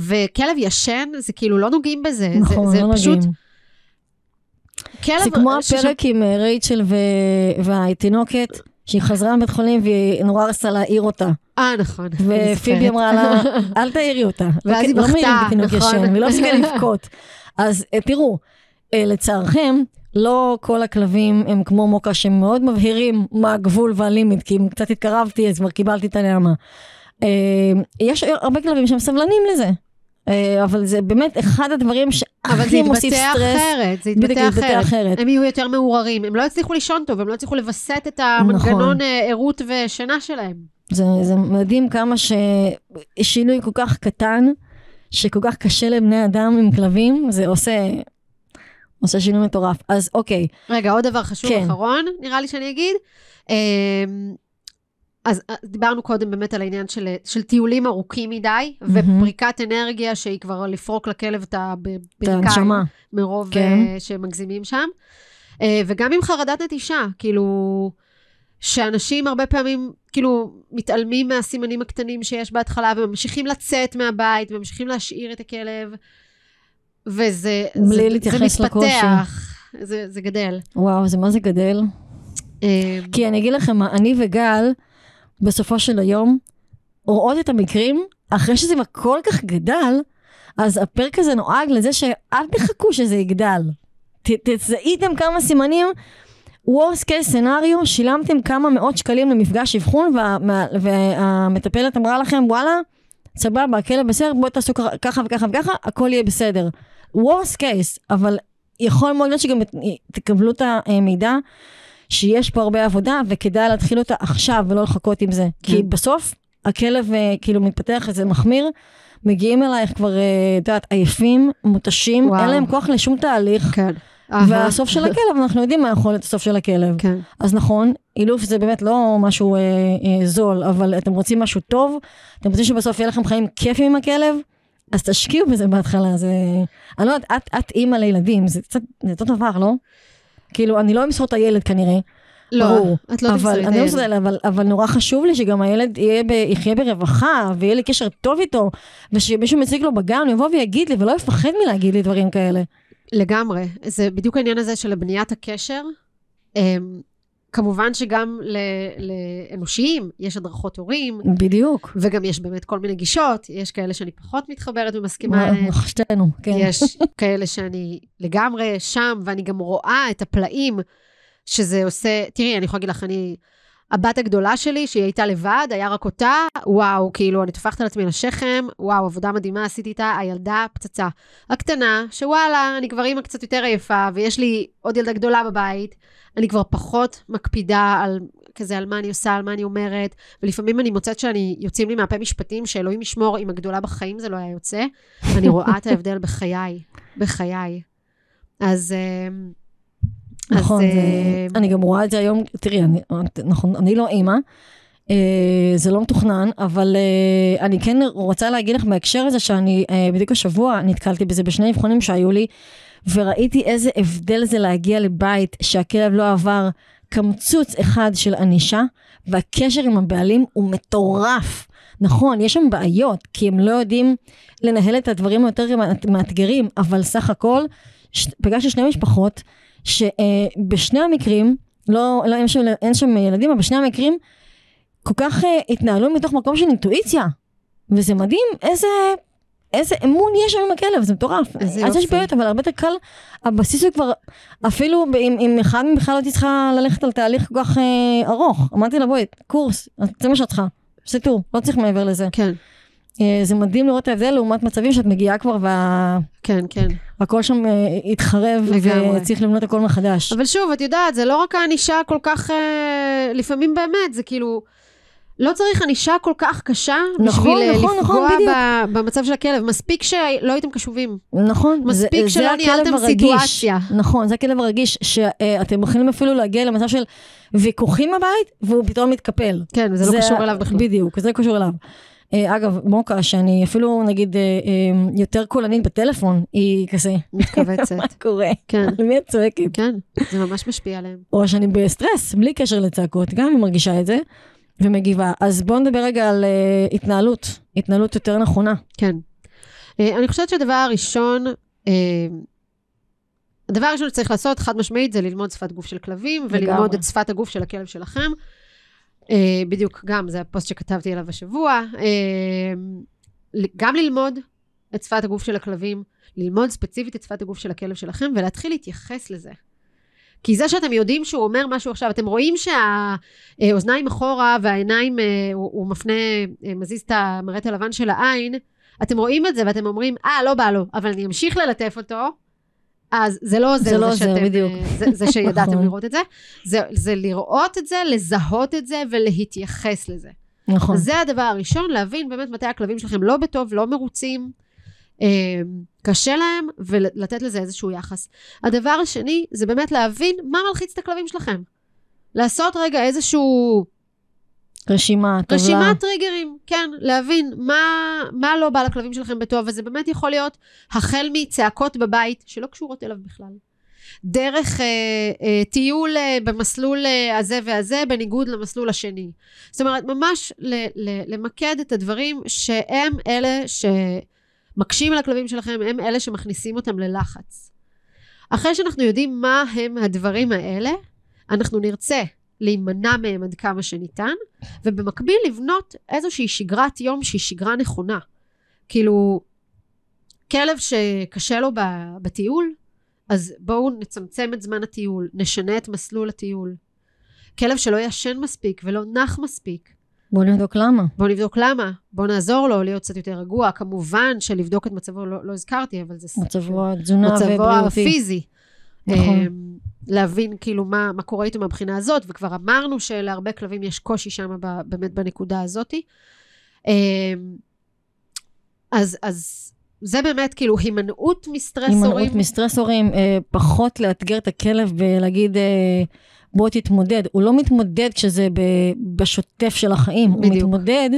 Speaker 2: וכלב ישן, זה כאילו לא נוגעים בזה.
Speaker 1: נכון,
Speaker 2: זה, זה
Speaker 1: לא
Speaker 2: פשוט...
Speaker 1: נוגעים.
Speaker 2: כלב...
Speaker 1: זה כמו
Speaker 2: שש-
Speaker 1: הפרק עם אה, רייצ'ל ו- והתינוקת, שהיא חזרה מבית חולים והיא נורא רצתה להעיר אותה.
Speaker 2: אה, נכון.
Speaker 1: ופיבי. אמרה לה, אל תעירי אותה.
Speaker 2: ואז היא
Speaker 1: לא
Speaker 2: בכתה, נכון.
Speaker 1: ישן, והיא לא הפסיקה לבכות. אז אה, תראו, אה, לצערכם, לא כל הכלבים הם כמו מוקה שהם מאוד מבהירים מה הגבול והלימיט, כי אם קצת התקרבתי אז כבר קיבלתי את הנעמה. אה, יש הרבה כלבים שהם סבלנים לזה. אה, אבל זה באמת אחד הדברים
Speaker 2: אבל זה
Speaker 1: שהכי מוסיף סטרס.
Speaker 2: אחרת, זה יתבטא
Speaker 1: יתבטא
Speaker 2: אחרת.
Speaker 1: אחרת.
Speaker 2: הם יהיו יותר מעורערים, הם לא יצליחו לישון טוב, הם לא יצליחו לווסת את המנגנון אה, ערות ושינה שלהם.
Speaker 1: זה, זה מדהים כמה ששינוי כל כך קטן, שכל כך קשה לבני אדם עם כלבים, זה עושה, עושה שינוי מטורף. אז אוקיי,
Speaker 2: רגע, עוד דבר חשוב
Speaker 1: כן.
Speaker 2: אחרון, נראה לי שאני אגיד. אמ, אז אה, דיברנו קודם באמת על העניין של, של טיולים ארוכים מדי, ופריקת אנרגיה שהיא כבר לפרוק לכלב את הברכיים. מרוב
Speaker 1: כן.
Speaker 2: אה, שמגזימים שם. אה, וגם עם חרדת נטישה, כאילו, שאנשים הרבה פעמים, כאילו, מתעלמים מהסימנים הקטנים שיש בהתחלה, וממשיכים לצאת מהבית, וממשיכים להשאיר את הכלב, וזה
Speaker 1: בלי
Speaker 2: זה,
Speaker 1: להתייחס
Speaker 2: זה
Speaker 1: לקושי.
Speaker 2: מתפתח, זה, זה גדל.
Speaker 1: וואו, זה מה זה גדל?
Speaker 2: אה,
Speaker 1: כי אני אגיד לכם אני וגל, בסופו של היום, רואות את המקרים, אחרי שזה כל כך גדל, אז הפרק הזה נועד לזה שאל תחכו שזה יגדל. תזהיתם כמה סימנים, worst case scenario, שילמתם כמה מאות שקלים למפגש אבחון, וה, והמטפלת אמרה לכם, וואלה, סבבה, הכלב בסדר, בואו תעשו ככה- ככה וככה וככה, הכל יהיה בסדר. worst case, אבל יכול מאוד להיות שגם תקבלו את המידע שיש פה הרבה עבודה, וכדאי להתחיל אותה עכשיו ולא לחכות עם זה. כי
Speaker 2: כן. בסוף
Speaker 1: הכלב אה, כאילו מתפתח איזה מחמיר, מגיעים אלייך כבר, אה, את יודעת, עייפים, מותשים,
Speaker 2: וואו.
Speaker 1: אין להם כוח לשום תהליך.
Speaker 2: כן.
Speaker 1: והסוף של הכלב, אנחנו יודעים מה יכול להיות הסוף של הכלב.
Speaker 2: כן.
Speaker 1: אז נכון, אילוף זה באמת לא משהו אה, אה, זול, אבל אתם רוצים משהו טוב, אתם רוצים שבסוף יהיה לכם חיים כיפים עם הכלב, אז תשקיעו בזה בהתחלה, זה... אני לא יודעת, את, את אימא לילדים, זה קצת, זה אותו דבר, לא? כאילו, אני לא אמסור את הילד כנראה,
Speaker 2: לא,
Speaker 1: ברור.
Speaker 2: את לא
Speaker 1: אבל,
Speaker 2: תמסרי את
Speaker 1: אני לא
Speaker 2: הילד.
Speaker 1: הילד, אבל, אבל נורא חשוב לי שגם הילד יהיה ב, יחיה ברווחה, ויהיה לי קשר טוב איתו, ושמישהו מציג לו בגן, הוא יבוא ויגיד לי, ולא יפחד מלהגיד לי דברים כאלה.
Speaker 2: לגמרי. זה בדיוק העניין הזה של בניית הקשר. כמובן שגם ל- לאנושיים יש הדרכות הורים,
Speaker 1: בדיוק.
Speaker 2: וגם יש באמת כל מיני גישות. יש כאלה שאני פחות מתחברת ומסכימה עליהן.
Speaker 1: שתינו, כן.
Speaker 2: יש כאלה שאני לגמרי שם, ואני גם רואה את הפלאים שזה עושה... תראי, אני יכולה להגיד לך, אני... הבת הגדולה שלי, שהיא הייתה לבד, היה רק אותה, וואו, כאילו, אני טופחת על עצמי על השכם, וואו, עבודה מדהימה עשיתי איתה, הילדה פצצה. הקטנה, שוואלה, אני כבר אימא קצת יותר עייפה, ויש לי עוד ילדה גדולה בבית, אני כבר פחות מקפידה על כזה, על מה אני עושה, על מה אני אומרת, ולפעמים אני מוצאת שאני, יוצאים לי מהפה משפטים שאלוהים ישמור, עם הגדולה בחיים זה לא היה יוצא, ואני רואה את ההבדל בחיי, בחיי. אז... אמ, אז,
Speaker 1: נכון, זה,
Speaker 2: אמ,
Speaker 1: אני גם רואה את זה היום, תראי, אני, נכון, אני לא אימא, אה, זה לא מתוכנן, אבל אה, אני כן רוצה להגיד לך בהקשר הזה שאני אה, בדיוק השבוע נתקלתי בזה בשני אבחונים שהיו לי, וראיתי איזה הבדל זה להגיע לבית שהכלב לא עבר קמצוץ אחד של ענישה, והקשר עם הבעלים הוא מטורף. נכון, יש שם בעיות, כי הם לא יודעים לנהל את הדברים היותר מאתגרים, אבל סך הכל, ש- פגשתי שני משפחות, שבשני המקרים, לא, לא אין, שם, אין שם ילדים, אבל בשני המקרים, כל כך uh, התנהלו מתוך מקום של אינטואיציה. וזה מדהים איזה, איזה אמון יש שם עם הכלב, זה מטורף. אז יש. בעיות, אבל הרבה יותר קל, הבסיס הוא כבר, אפילו אם, אם אחד בכלל לא הייתי צריכה ללכת על תהליך כל כך uh, ארוך. אמרתי לה, בואי, קורס, זה מה שאת צריכה. זה טור, לא צריך מעבר לזה.
Speaker 2: כן,
Speaker 1: Uh, זה מדהים לראות את ההבדל לעומת מצבים שאת מגיעה כבר וה...
Speaker 2: כן, כן.
Speaker 1: הכל שם uh, התחרב. וצריך לבנות הכל מחדש.
Speaker 2: אבל שוב, את יודעת, זה לא רק הענישה כל כך, אה, לפעמים באמת, זה כאילו, לא צריך ענישה כל כך קשה
Speaker 1: נכון,
Speaker 2: בשביל אה,
Speaker 1: נכון, נכון,
Speaker 2: לפגוע
Speaker 1: בדיוק.
Speaker 2: ב- במצב של הכלב. מספיק שלא הייתם קשובים.
Speaker 1: נכון.
Speaker 2: מספיק
Speaker 1: זה,
Speaker 2: שלא
Speaker 1: זה
Speaker 2: ניהלתם
Speaker 1: הרגיש.
Speaker 2: סיטואציה.
Speaker 1: נכון, זה הכלב הרגיש, שאתם יכולים אפילו להגיע למצב של ויכוחים בבית, והוא פתאום מתקפל.
Speaker 2: כן, וזה לא קשור אליו בכלל.
Speaker 1: בדיוק, זה קשור אליו. אה, אגב, מוקה, שאני אפילו נגיד אה, אה, יותר קולנית בטלפון, היא כזה,
Speaker 2: מתכווצת.
Speaker 1: מה קורה?
Speaker 2: כן,
Speaker 1: על מי את צועקת?
Speaker 2: כן, זה ממש משפיע עליהם.
Speaker 1: או שאני בסטרס, בלי קשר לצעקות, גם אני מרגישה את זה, ומגיבה. אז בואו נדבר רגע על אה, התנהלות, התנהלות יותר נכונה.
Speaker 2: כן. אה, אני חושבת שהדבר הראשון, אה, הדבר הראשון שצריך לעשות, חד משמעית, זה ללמוד שפת גוף של כלבים, וללמוד. את שפת הגוף של הכלב שלכם. אה, בדיוק, גם, זה הפוסט שכתבתי עליו השבוע. אה, גם ללמוד את שפת הגוף של הכלבים, ללמוד ספציפית את שפת הגוף של הכלב שלכם, ולהתחיל להתייחס לזה. כי זה שאתם יודעים שהוא אומר משהו עכשיו, אתם רואים שהאוזניים אחורה והעיניים, אה, הוא, הוא מפנה, מזיז את המראה הלבן של העין, אתם רואים את זה ואתם אומרים, אה, לא בא לו, אבל אני אמשיך ללטף אותו, אז זה לא עוזר,
Speaker 1: זה לא עוזר,
Speaker 2: שאתם,
Speaker 1: בדיוק.
Speaker 2: אה, זה, זה שידעתם
Speaker 1: נכון.
Speaker 2: לראות את זה. זה. זה לראות את זה, לזהות את זה ולהתייחס לזה.
Speaker 1: נכון.
Speaker 2: זה הדבר הראשון, להבין באמת מתי הכלבים שלכם לא בטוב, לא מרוצים, אה, קשה להם, ולתת לזה איזשהו יחס. הדבר השני, זה באמת להבין מה מלחיץ את הכלבים שלכם. לעשות רגע איזשהו
Speaker 1: רשימה, טבלה.
Speaker 2: רשימת טריגרים, כן, להבין מה, מה לא בא לכלבים שלכם בטוב, וזה באמת יכול להיות החל מצעקות בבית, שלא קשורות אליו בכלל. דרך אה, אה, טיול אה, במסלול אה, הזה והזה, בניגוד למסלול השני. זאת אומרת, ממש ל, ל, למקד את הדברים שהם אלה שמקשים על הכלבים שלכם, הם אלה שמכניסים אותם ללחץ. אחרי שאנחנו יודעים מה הם הדברים האלה, אנחנו נרצה להימנע מהם עד כמה שניתן, ובמקביל לבנות איזושהי שגרת יום שהיא שגרה נכונה. כאילו, כלב שקשה לו בטיול, אז בואו נצמצם את זמן הטיול, נשנה את מסלול הטיול. כלב שלא ישן מספיק ולא נח מספיק,
Speaker 1: בואו נבדוק למה.
Speaker 2: בואו נבדוק למה, בואו נעזור לו להיות קצת יותר רגוע. כמובן שלבדוק את מצבו לא, לא הזכרתי, אבל זה...
Speaker 1: מצבו התזונה
Speaker 2: מצבו
Speaker 1: ובריאותי.
Speaker 2: הפיזי.
Speaker 1: נכון.
Speaker 2: להבין כאילו מה, מה קורה איתו מהבחינה הזאת, וכבר אמרנו שלהרבה כלבים יש קושי שם באמת בנקודה הזאת. אמ, אז, אז זה באמת כאילו הימנעות מסטרסורים.
Speaker 1: הימנעות מסטרסורים, אה, פחות לאתגר את הכלב ולהגיד, אה, בוא תתמודד. הוא לא מתמודד כשזה בשוטף של החיים, הוא
Speaker 2: בדיוק.
Speaker 1: מתמודד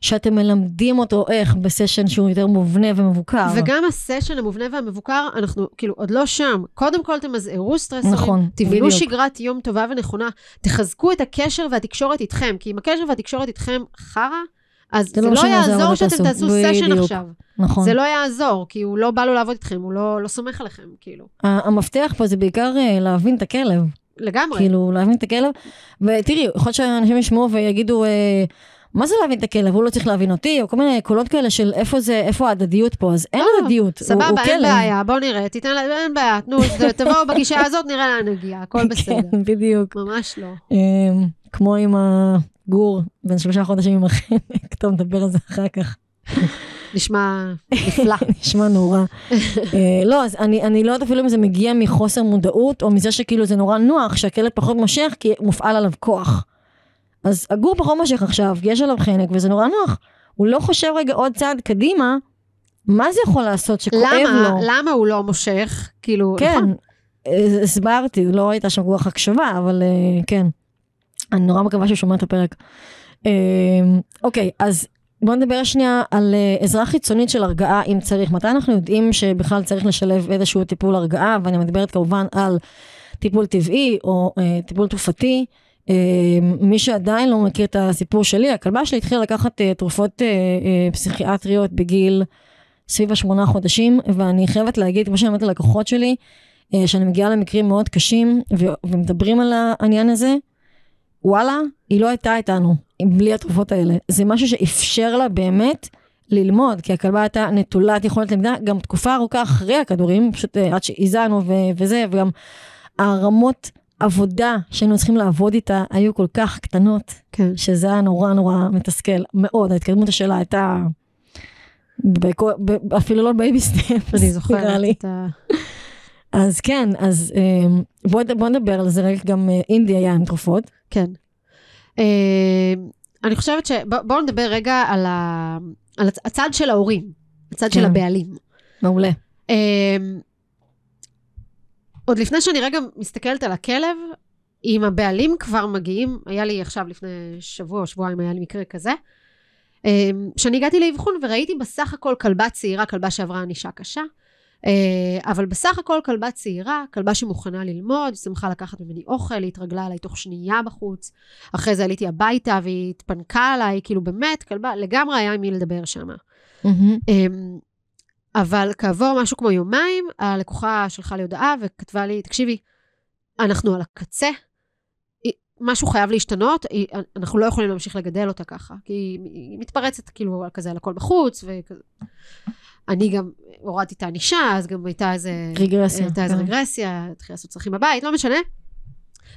Speaker 1: שאתם מלמדים אותו איך בסשן שהוא יותר מובנה ומבוקר.
Speaker 2: וגם הסשן המובנה והמבוקר, אנחנו כאילו עוד לא שם. קודם כל תמזערו סטרסורים,
Speaker 1: נכון,
Speaker 2: תבנו. שגרת יום טובה ונכונה, תחזקו את הקשר והתקשורת איתכם, כי אם הקשר והתקשורת איתכם חרא, אז
Speaker 1: זה
Speaker 2: זה,
Speaker 1: לא
Speaker 2: לא יעזור שאתם
Speaker 1: תעשו.
Speaker 2: סשן. עכשיו.
Speaker 1: נכון.
Speaker 2: זה לא יעזור, כי הוא לא בא לו לעבוד איתכם, הוא לא, לא סומך עליכם, כאילו.
Speaker 1: המפתח פה זה בעיקר אה, להבין את הכלב.
Speaker 2: לגמרי.
Speaker 1: כאילו, להבין את הכלב. ותראי, יכול להיות שאנשים ישמעו ויגידו, אה, מה זה להבין את הכלב? הוא לא צריך להבין אותי, או כל מיני קולות כאלה של איפה זה, איפה ההדדיות פה, אז אין
Speaker 2: לא,
Speaker 1: הדדיות. הוא- הוא
Speaker 2: סבבה, אין
Speaker 1: כלב.
Speaker 2: בעיה, בוא נראה, תיתן לה, אין בעיה, תנו, תבואו בגישה הזאת, נראה לאן נגיע, הכל בסדר.
Speaker 1: כן, בדיוק.
Speaker 2: ממש לא.
Speaker 1: אמ, כמו עם הגור, בן שלושה חודשים עם החנק, טוב, נדבר על זה אחר כך.
Speaker 2: נשמע נפלא.
Speaker 1: נשמע נורא. אה, לא, אז אני, אני לא יודעת אפילו אם זה מגיע מחוסר מודעות, או מזה שכאילו זה נורא נוח, שהכלב פחות מושך, כי מופעל עליו כוח. אז הגור פחות מושך עכשיו, כי יש עליו חנק, וזה נורא נוח. הוא לא חושב רגע עוד צעד קדימה, מה זה יכול לעשות שכואב
Speaker 2: למה,
Speaker 1: לו?
Speaker 2: למה הוא לא מושך? כאילו,
Speaker 1: כן,
Speaker 2: נכון.
Speaker 1: אה, הסברתי, לא הייתה שם רוח הקשבה, אבל אה, כן. אני נורא מקווה שהוא שומע את הפרק. אה, אוקיי, אז בואו נדבר שנייה על עזרה חיצונית של הרגעה, אם צריך. מתי אנחנו יודעים שבכלל צריך לשלב איזשהו טיפול הרגעה, ואני מדברת כמובן על טיפול טבעי או אה, טיפול תרופתי. אה, מי שעדיין לא מכיר את הסיפור שלי, הכלבה שלי התחילה לקחת אה, תרופות אה, אה, פסיכיאטריות בגיל סביב השמונה חודשים, ואני חייבת להגיד, כמו אומרת ללקוחות שלי, שאני מגיעה למקרים מאוד קשים ומדברים על העניין הזה, וואלה, היא לא הייתה איתנו בלי התרופות האלה. זה משהו שאפשר לה באמת ללמוד, כי הכלבה הייתה נטולת יכולת למידה, גם תקופה ארוכה אחרי הכדורים, פשוט עד שהזענו וזה, וגם הרמות עבודה שהיינו צריכים לעבוד איתה היו כל כך קטנות,
Speaker 2: כן.
Speaker 1: שזה היה נורא נורא מתסכל, מאוד, ההתקדמות שלה הייתה... בכל- ב- אפילו לא baby step,
Speaker 2: אני זוכרת. את ה...
Speaker 1: אז כן, אז אה, בוא, בוא נדבר על זה רגע, גם אה, אינדי היה עם תרופות.
Speaker 2: כן. אה, אני חושבת ש... בוא- בואו נדבר רגע על, ה... על הצ- הצד של ההורים, הצד של
Speaker 1: כן.
Speaker 2: הבעלים.
Speaker 1: מעולה.
Speaker 2: עוד לפני שאני רגע מסתכלת על הכלב, אם הבעלים כבר מגיעים, היה לי עכשיו לפני שבוע או שבועיים היה לי מקרה כזה, כשאני הגעתי לאבחון וראיתי בסך הכל כלבה צעירה, כלבה שעברה ענישה קשה, אה, אבל בסך הכל כלבה צעירה, כלבה שמוכנה ללמוד, שמחה לקחת ממני אוכל, היא התרגלה עליי תוך שנייה בחוץ. אחרי זה עליתי הביתה והיא התפנקה עליי, כאילו באמת, כלבה, לגמרי היה עם מי לדבר שם.
Speaker 1: Mm-hmm.
Speaker 2: אבל כעבור משהו כמו יומיים, הלקוחה שלחה לי הודעה וכתבה לי, תקשיבי, אנחנו על הקצה, משהו חייב להשתנות, אנחנו לא יכולים להמשיך לגדל אותה ככה, כי היא מתפרצת כאילו כזה על הכל בחוץ, וכזה. אני גם הורדתי את הענישה, אז גם הייתה איזה...
Speaker 1: רגרסיה.
Speaker 2: הייתה איזה
Speaker 1: כן.
Speaker 2: רגרסיה, התחילה לעשות צרכים בבית, לא משנה.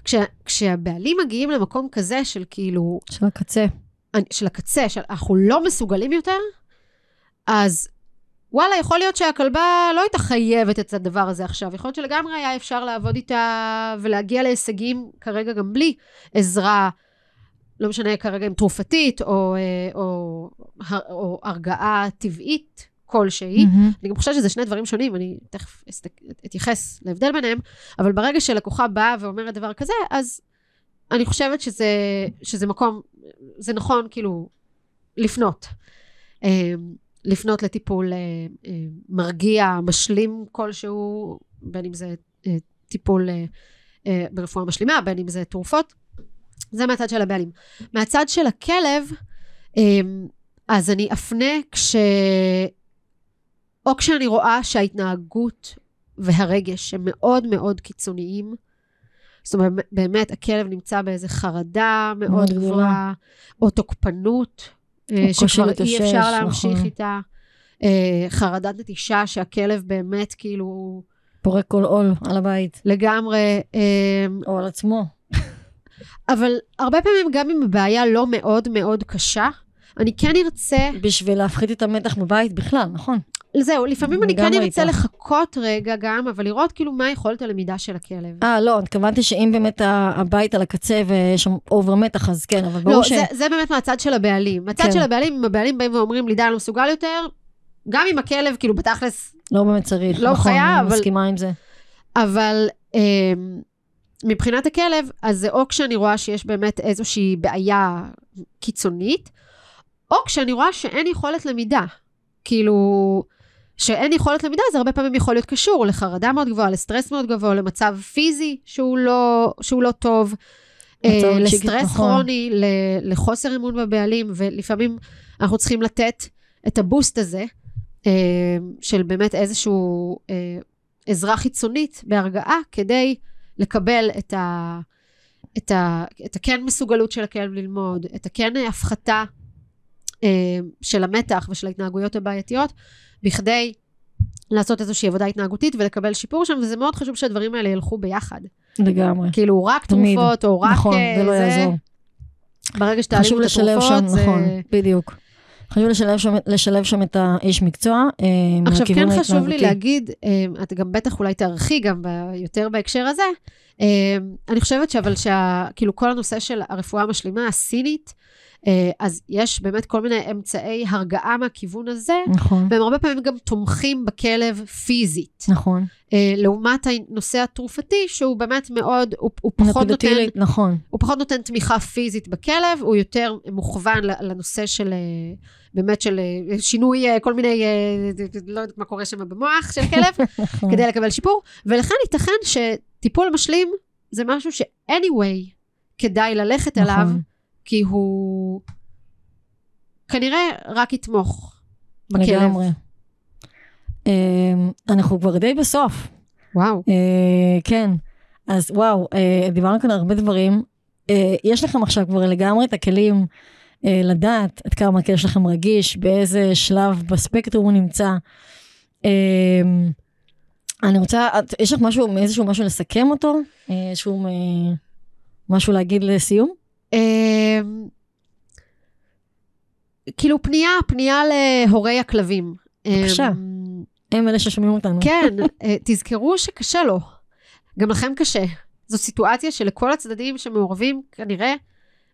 Speaker 2: כש, כשהבעלים מגיעים למקום כזה של כאילו,
Speaker 1: של הקצה.
Speaker 2: של הקצה, של אנחנו לא מסוגלים יותר, אז וואלה, יכול להיות שהכלבה לא הייתה חייבת את הדבר הזה עכשיו. יכול להיות שלגמרי היה אפשר לעבוד איתה ולהגיע להישגים כרגע גם בלי עזרה, לא משנה כרגע אם תרופתית או, אה, או, או, או הרגעה טבעית כלשהי.
Speaker 1: Mm-hmm.
Speaker 2: אני גם חושבת שזה שני דברים שונים, אני תכף אתייחס להבדל ביניהם, אבל ברגע שלקוחה באה ואומרת דבר כזה, אז אני חושבת שזה, שזה מקום, זה נכון כאילו לפנות. לפנות לטיפול אה, אה, מרגיע, משלים כלשהו, בין אם זה אה, טיפול אה, אה, ברפואה משלימה, בין אם זה תרופות. זה מהצד של הבעלים. מהצד של הכלב, אה, אז אני אפנה כש... או כשאני רואה שההתנהגות והרגש הם מאוד מאוד קיצוניים, זאת אומרת, באמת, הכלב נמצא באיזה חרדה מאוד. גבוהה, או תוקפנות, שכבר אי
Speaker 1: להתאושש,
Speaker 2: אפשר להמשיך
Speaker 1: נכון.
Speaker 2: איתה, אה, חרדת נטישה שהכלב באמת כאילו
Speaker 1: פורק כל עול על הבית.
Speaker 2: לגמרי, אה,
Speaker 1: או על עצמו.
Speaker 2: אבל הרבה פעמים גם אם הבעיה לא מאוד מאוד קשה, אני כן ארצה,
Speaker 1: בשביל להפחית את המתח בבית בכלל, נכון?
Speaker 2: זהו, לפעמים אני כן ארצה. לחכות רגע גם, אבל לראות כאילו מה יכולת הלמידה של הכלב.
Speaker 1: אה, לא, התכוונתי שאם באמת הבית על הקצה ויש שם אובר מתח, אז כן, אבל ברור
Speaker 2: לא,
Speaker 1: ש...
Speaker 2: זה, זה באמת מהצד של הבעלים. מהצד
Speaker 1: כן.
Speaker 2: של הבעלים, אם הבעלים באים ואומרים לי, די, אני לא מסוגל יותר, גם אם הכלב, כאילו, בתכלס,
Speaker 1: לא באמת צריך.
Speaker 2: לא
Speaker 1: נכון,
Speaker 2: חייב,
Speaker 1: אני
Speaker 2: אבל-
Speaker 1: מסכימה עם זה.
Speaker 2: אבל אה, מבחינת הכלב, אז זה או כשאני רואה שיש באמת איזושהי בעיה קיצונית, או כשאני רואה שאין יכולת למידה. כאילו, שאין יכולת למידה, זה הרבה פעמים יכול להיות קשור לחרדה מאוד גבוהה, לסטרס מאוד גבוה, למצב פיזי שהוא לא, שהוא לא טוב, אה, לסטרס
Speaker 1: נכון.
Speaker 2: כרוני, לחוסר אמון בבעלים, ולפעמים אנחנו צריכים לתת את הבוסט הזה, אה, של באמת איזשהו אה, עזרה חיצונית בהרגעה, כדי לקבל את ה... את, ה, את הכן מסוגלות של הכלב ללמוד, את הכן הפחתה של המתח ושל ההתנהגויות הבעייתיות, בכדי לעשות איזושהי עבודה התנהגותית ולקבל שיפור שם, וזה מאוד חשוב שהדברים האלה ילכו ביחד.
Speaker 1: לגמרי.
Speaker 2: כאילו, רק
Speaker 1: תמיד.
Speaker 2: תרופות, או רק
Speaker 1: נכון,
Speaker 2: אה,
Speaker 1: זה לא יעזור.
Speaker 2: ברגע
Speaker 1: חשוב
Speaker 2: את
Speaker 1: לשלב שם,
Speaker 2: התרופות, זה...
Speaker 1: נכון, בדיוק. חשוב לשלב שם, לשלב שם את האיש מקצוע. אה,
Speaker 2: עכשיו, כן חשוב לי. להגיד, אה, את גם בטח אולי תערכי גם ב- יותר בהקשר הזה, אה, אני חושבת שאבל שה... כאילו, כל הנושא של הרפואה המשלימה הסינית, אה, אז יש באמת כל מיני אמצעי הרגעה מהכיוון הזה,
Speaker 1: נכון,
Speaker 2: והם הרבה פעמים גם תומכים בכלב פיזית.
Speaker 1: נכון.
Speaker 2: אה, לעומת הנושא התרופתי, שהוא באמת מאוד, הוא, הוא פחות נותן...
Speaker 1: נכון.
Speaker 2: הוא פחות נותן תמיכה פיזית בכלב, הוא יותר מוכוון לנושא של, אה, באמת של אה, שינוי אה, כל מיני, אה, לא יודעת מה קורה שם במוח של כלב,
Speaker 1: נכון.
Speaker 2: כדי לקבל שיפור, ולכן ייתכן שטיפול משלים זה משהו ש-anyway כדאי ללכת
Speaker 1: נכון.
Speaker 2: כי הוא כנראה רק יתמוך בכלב.
Speaker 1: לגמרי. אה, אנחנו כבר די בסוף.
Speaker 2: וואו.
Speaker 1: אה, כן. אז וואו, אה, דיברנו כאן הרבה דברים. אה, יש לכם עכשיו כבר לגמרי את הכלים לדעת עד כמה הכלב שלכם רגיש, באיזה שלב בספקטרום הוא נמצא. אה, אני רוצה, את, יש לך משהו, איזשהו משהו לסכם אותו? איזשהו משהו להגיד לסיום?
Speaker 2: אמ, כאילו פנייה, פנייה להורי הכלבים.
Speaker 1: בבקשה.
Speaker 2: אמ,
Speaker 1: הם אלה ששומעים אותנו.
Speaker 2: כן, אה, תזכרו שקשה לו. גם לכם קשה. זו סיטואציה שלכל הצדדים שמעורבים כנראה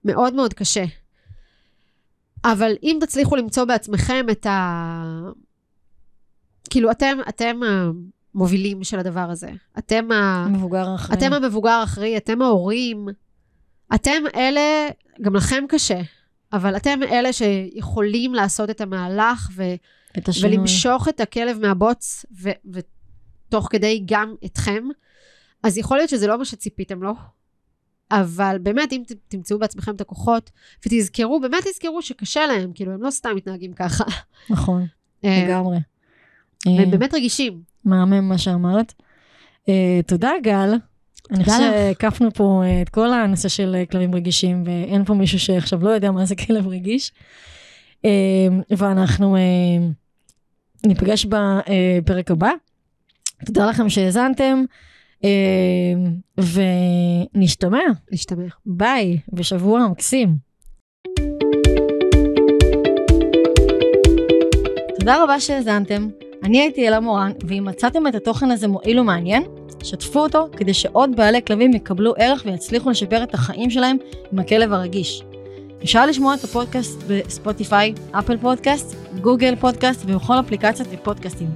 Speaker 2: מאוד מאוד קשה. אבל אם תצליחו למצוא בעצמכם את ה... כאילו, אתם, אתם המובילים של הדבר הזה. אתם, ה...
Speaker 1: מבוגר האחראי.
Speaker 2: אתם המבוגר האחראי, אתם ההורים. אתם אלה, גם לכם קשה. אבל אתם אלה שיכולים לעשות את המהלך ו-
Speaker 1: את השינוי.
Speaker 2: ולמשוך את הכלב מהבוץ, ו- ותוך כדי גם אתכם. אז יכול להיות שזה לא מה שציפיתם לו, אבל באמת, אם תמצאו בעצמכם את הכוחות, ותזכרו, באמת תזכרו שקשה להם, כאילו, הם לא סתם מתנהגים ככה.
Speaker 1: נכון,
Speaker 2: אה,
Speaker 1: לגמרי.
Speaker 2: והם
Speaker 1: אה,
Speaker 2: באמת רגישים.
Speaker 1: מהמם מה שאמרת. אה, תודה, גל. אני חושבת. שהקפנו פה אה, את כל הנושא של אה, כלבים רגישים, ואין פה מישהו שעכשיו לא יודע מה זה כלב רגיש. אה, ואנחנו אה, ניפגש בפרק הבא. תודה לכם שהאזנתם, ונשתמע.
Speaker 2: להשתמע.
Speaker 1: ביי, בשבוע מקסים. תודה רבה שהאזנתם. אני הייתי אלה מורן, ואם מצאתם את התוכן הזה מועיל ומעניין, שתפו אותו כדי שעוד בעלי כלבים יקבלו ערך ויצליחו לשפר את החיים שלהם עם הכלב הרגיש. אפשר לשמוע את הפודקאסט בספוטיפיי, אפל פודקאסט, גוגל פודקאסט ובכל אפליקציות ופודקאסטים.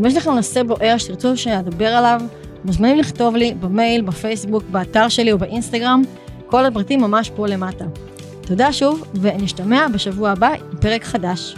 Speaker 1: אם יש לכם נושא בוער שתרצו שאדבר עליו, מוזמנים לכתוב לי במייל, בפייסבוק, באתר שלי או באינסטגרם, כל הפרטים ממש פה למטה. תודה שוב, ונשתמע בשבוע הבא עם פרק חדש.